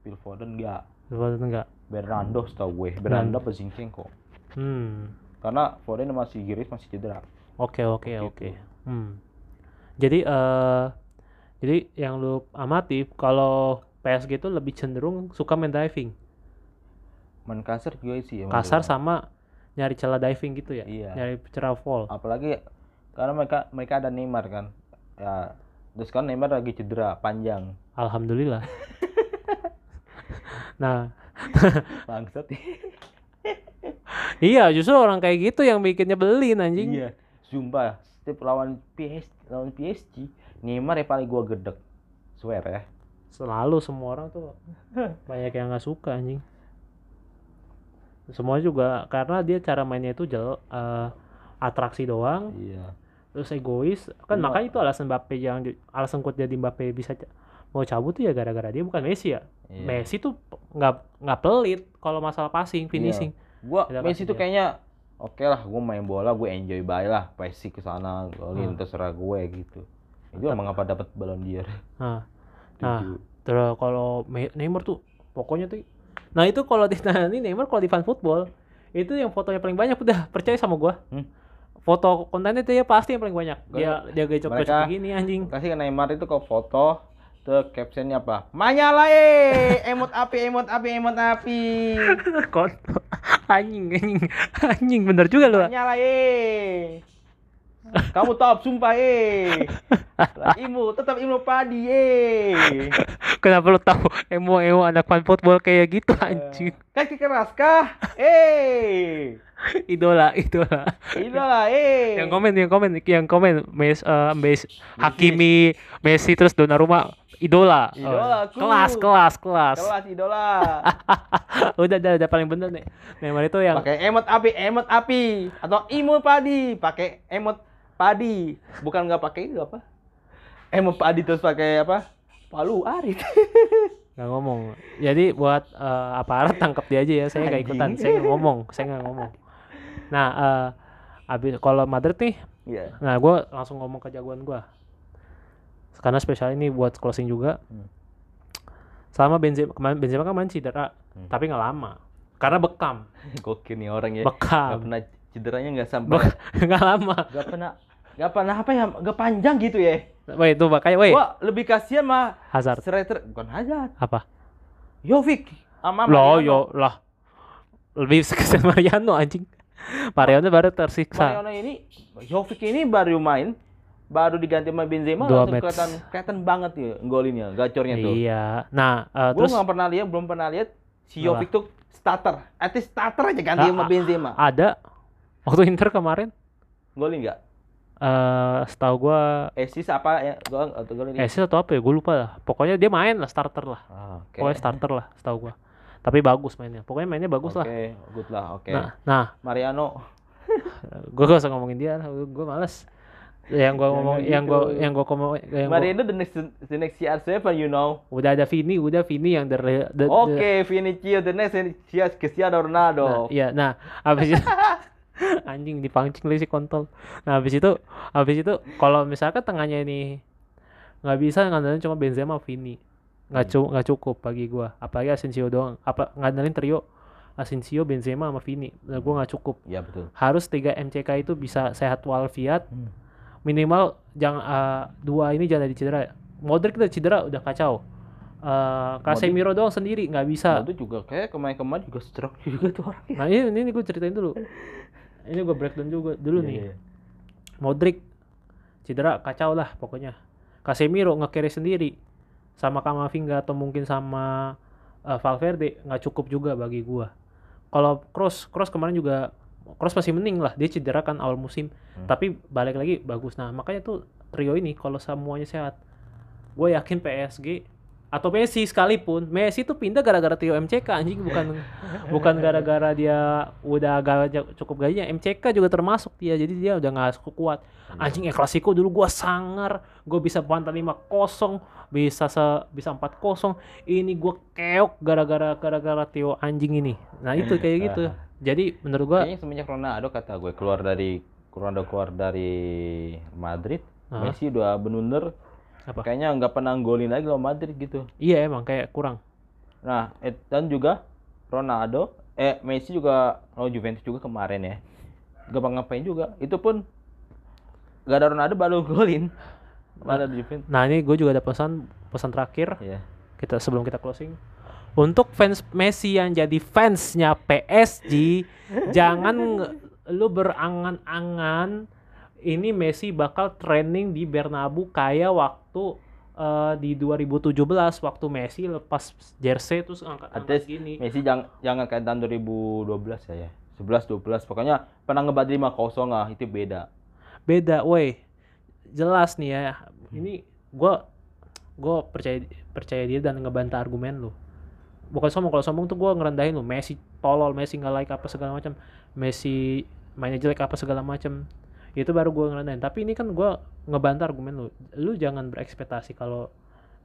Phil Foden nggak. Phil Foden enggak Bernardo setahu gue, Bernardo apa Zinchenko. hmm Karena Foden masih Giris masih cedera. Oke oke oke. Hmm. Jadi eh jadi yang lu amati kalau PSG itu lebih cenderung suka main diving, Main kasar juga sih ya. kasar menurut sama nyari celah diving gitu ya, Iya. nyari celah fall. Apalagi karena mereka mereka ada Neymar kan. Ya, terus kan Neymar lagi cedera panjang. Alhamdulillah. [LAUGHS] nah [LAUGHS] Bangsat. [LAUGHS] iya justru orang kayak gitu yang bikin nyebelin anjing. iya. Sumpah, setiap lawan PSG, lawan PSG, Neymar ya paling gua gedek. Swear ya. Selalu semua orang tuh banyak yang nggak suka anjing. Semua juga karena dia cara mainnya itu jel eh, atraksi doang. Iya. terus egois kan Cuma- makanya itu alasan Mbappe yang alasan kuat jadi Mbappe bisa mau cabut tuh ya gara-gara dia bukan Messi ya Iya. Messi tuh nggak nggak pelit kalau masalah passing finishing Gua Beda Messi tuh dia. kayaknya oke lah, gua main bola, gue enjoy baik lah, Messi ke sana, golin Hmm. terserah gue gitu. Itu emang apa dapat balon dior. nah nah Tujuh. terus kalau Neymar tuh pokoknya tuh nah itu kalau ditanya Neymar kalau di fan football itu yang fotonya paling banyak udah percaya sama gua Hmm. foto kontennya dia pasti yang paling banyak dia Gua- dia gecok gecok mereka- begini anjing Kasih ke Neymar itu kok foto tuh captionnya apa? Manyala eh, [LAUGHS] emot api, emot api, emot api. [LAUGHS] Kontol. anjing anjing anjing bener juga lu Manyala eh. Kamu top sumpah eh. [LAUGHS] Imu tetap imu padi eh. Kenapa lu tahu emo emo anak fan football kayak gitu anjing? Kaki keras kah? Eh. Idola, idola. Idola eh. Yang komen, yang komen, yang komen Mes, eh, Mes, Hakimi, Messi terus Donnarumma idola. Oh, Idola, ku. kelas, kelas, kelas. Kelas idola. [LAUGHS] udah, udah, udah paling bener nih. Neymar itu yang pakai emot api, emot api atau imut padi, pakai emot padi. Bukan nggak pakai itu apa? Emot padi terus pakai apa? Palu arit. [LAUGHS] nggak ngomong. Jadi buat eh, aparat tangkap dia aja ya. Saya nggak ikutan. Saya nggak ngomong. Saya nggak ngomong. Nah, eh abis kalau Madrid nih, Iya. nah gue langsung ngomong ke jagoan gue. karena spesial ini buat closing juga. Hmm. Selama Benzema kemarin Benzema kan main cedera, Hmm. tapi nggak lama. Karena bekam, Gokil nih orang ya. Gak bekam. pernah cederanya nggak sampai. [LAUGHS] Nggak lama. Gak pernah. Gak pernah apa ya? Gak panjang gitu ya. Wah itu makanya, weh Wah lebih kasihan mah Hazard striker bukan Hazard. apa? Jovic sama Mariano. yo lah. Lebih sekesian Mariano anjing. Mariano baru tersiksa. Mariano ini Jovic ini baru main baru diganti sama Benzema Dua langsung match. kelihatan kelihatan banget ya golinnya gacornya tuh. Iya. Nah, eh, Gue terus nggak pernah lihat, belum pernah lihat si? Jovic tuh starter. At least starter aja ganti Ah, sama ah, Benzema. ada waktu Inter kemarin Golin nggak? Eh setahu gua Esis apa ya? Gol atau? Esis atau apa ya? Gue lupa lah. Pokoknya dia main lah starter lah. Ah, oke. Pokoknya starter lah setahu gua. Tapi bagus mainnya. Pokoknya mainnya bagus lah. Oke, good lah. Oke. Nah, nah, Mariano. [LAUGHS] gue gak usah ngomongin dia lah. Gue males. Yang gua [LAUGHS] ngomong, yang gua, gitu. yang gua ngomong, yang gua, Mariano the next the next CR7 you know. udah ada Vini, udah Vini yang dari, the, Oke, Vinicius the next CR Cristiano Ronaldo. Nah, iya, nah, habis itu [LAUGHS] [LAUGHS] anjing dipancing lagi si kontol. Nah, habis itu habis itu kalau misalkan tengahnya ini nggak bisa ngandelin cuma Benzema Vini. Nggak cu nggak cukup bagi gua. Apalagi Asensio doang. Apa ngandelin trio Asensio, Benzema sama Vini. Nah, gua nggak cukup. Ya betul. Harus 3 MCK itu bisa sehat walafiat. Hmm. Minimal jangan eh, dua ini jangan ada cedera. Modric udah cedera udah kacau. Eh Casemiro doang sendiri nggak bisa. Itu juga kayak kemarin-kemarin juga stroke juga tuh orang. Nah ini ini gue ceritain dulu. [LAUGHS] Ini gue breakdown juga dulu Iya, nih. iya. Modric cedera kacau lah pokoknya. Casemiro nge-carry sendiri sama Kamavinga atau mungkin sama eh, Valverde nggak cukup juga bagi gua. Kalau Cross Cross kemarin juga Cross masih mending lah dia cedera kan awal musim Hmm. tapi balik lagi bagus. Nah makanya tuh trio ini kalau semuanya sehat gue yakin PSG atau Messi sekalipun. Messi tuh pindah gara-gara trio MCK anjing. Bukan [LAUGHS] bukan gara-gara dia udah agak cukup gajinya. MCK juga termasuk dia jadi dia udah nggak kuat. Anjing ya klasiko dulu gua sangar. Gue bisa pantai 5-0 bisa se bisa 4-0 ini gua keok gara-gara gara-gara trio anjing ini. Nah itu kayak gitu. Jadi menurut gua Kayaknya semenjak Ronaldo kata gue keluar dari Ronaldo keluar dari Madrid, Ah. Messi udah bener Apa? kayaknya nggak pernah golin lagi lawan Madrid gitu. iya emang kayak kurang Nah, dan juga Ronaldo, eh Messi juga lawan Juventus juga kemarin ya. Gak ngapain juga. Itu pun gak ada Ronaldo baru golin. Mana di Juventus. nah ini gue juga ada pesan pesan terakhir Iya. kita sebelum kita closing untuk fans Messi yang jadi fansnya PSG [LAUGHS] jangan lu berangan-angan ini Messi bakal training di Bernabeu kayak waktu eh, di 2017 waktu Messi lepas jersey terus angkat At angkat gini. Messi jangan jangan kayak tahun 2012 ya ya. 11 12 pokoknya pernah ngebat 5-0 lah itu beda. beda woi. Jelas nih ya ini gua gua percaya percaya dia dan ngebantah argumen lu. Bukan sombong kalau sombong tuh gua ngerendahin lu. Messi tolol Messi nggak like apa segala macam. Messi mainnya jelek apa segala macam itu baru gua ngerendahin tapi ini kan gua ngebantah argumen lu. Lu jangan berekspektasi kalau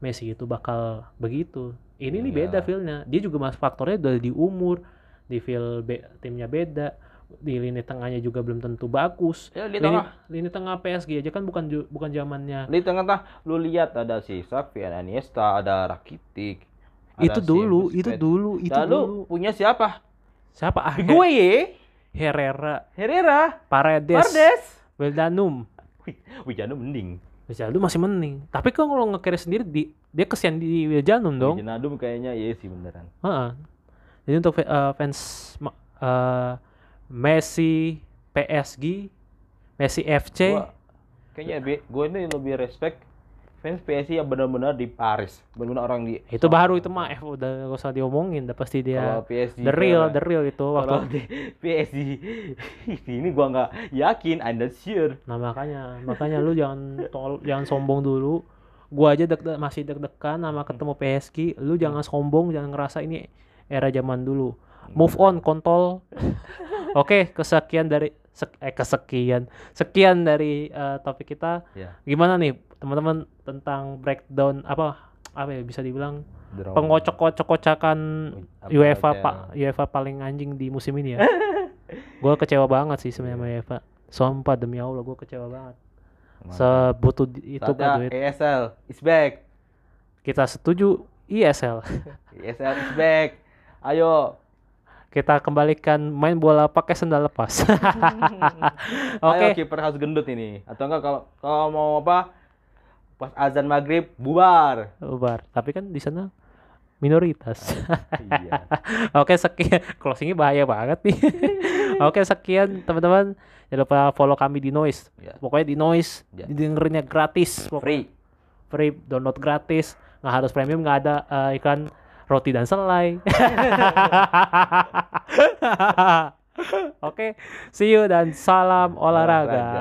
Messi itu bakal begitu. Ini nih Iya. beda feelnya. Dia juga mas faktornya udah di umur di feel be- timnya beda di lini tengahnya juga belum tentu bagus. Ya di lini, tengah. lini tengah PSG aja kan bukan bukan zamannya. Di tengah-tengah lu lihat ada si Xavi, ada Iniesta, ada Rakitic. ada itu si dulu itu dulu itu Lalu dulu. punya siapa? siapa? Ah Gue. Herrera. Herrera, Paredes. Pardes. Beldanum Wih, Wijano mending. Wijnaldum masih mending tapi kan kalau nge sendiri di, dia kesian di Wiljanum dong Wijnaldum kayaknya iya sih beneran. Heeh. jadi untuk eh, fans eh, Messi PSG Messi FC Gua, kayaknya gue ini lebih respect fans PSG yang benar-benar di Paris, benar-benar orang di itu baru itu mah F udah gak usah diomongin udah pasti kalau dia PSG the real kayak- the real itu waktu kalau di PSG [LAUGHS] ini gua nggak yakin, I'm not sure. Nah makanya, makanya lu jangan tol, jangan sombong dulu. Gua aja deg masih deg-degan sama ketemu PSG. Lu jangan sombong, jangan ngerasa ini era zaman dulu. Move on, kontol. [LAUGHS] Oke, kesekian dari sek- eh kesekian, sekian dari eh, topik kita. Ya. Gimana nih teman-teman tentang breakdown apa apa ya bisa dibilang pengocok-kocok-kocakan UEFA pak UEFA paling anjing di musim ini ya. [LAUGHS] gua kecewa banget sih sebenarnya sama UEFA. Sumpah demi Allah gua kecewa banget. sebutuh itu kan Saatnya duit. ESL is back. Kita setuju ISL. ESL [LAUGHS] is back. Ayo. Kita kembalikan main bola pakai sendal lepas. [LAUGHS] Oke. Ayo kiper harus gendut ini. Atau enggak kalau kalau mau apa? Pas azan maghrib bubar. Ubar. Tapi kan di sana minoritas. iya. [LAUGHS] Oke sekian closingnya bahaya banget nih. [LAUGHS] Oke sekian teman-teman. Jangan lupa follow kami di Noise. Ya. Pokoknya di Noise. Ya. Dengerinnya gratis. Pokoknya Free. Free download gratis. Nggak harus premium. Nggak ada eh, iklan roti dan selai. [LAUGHS] Oke, see you dan salam olahraga. Olahraga.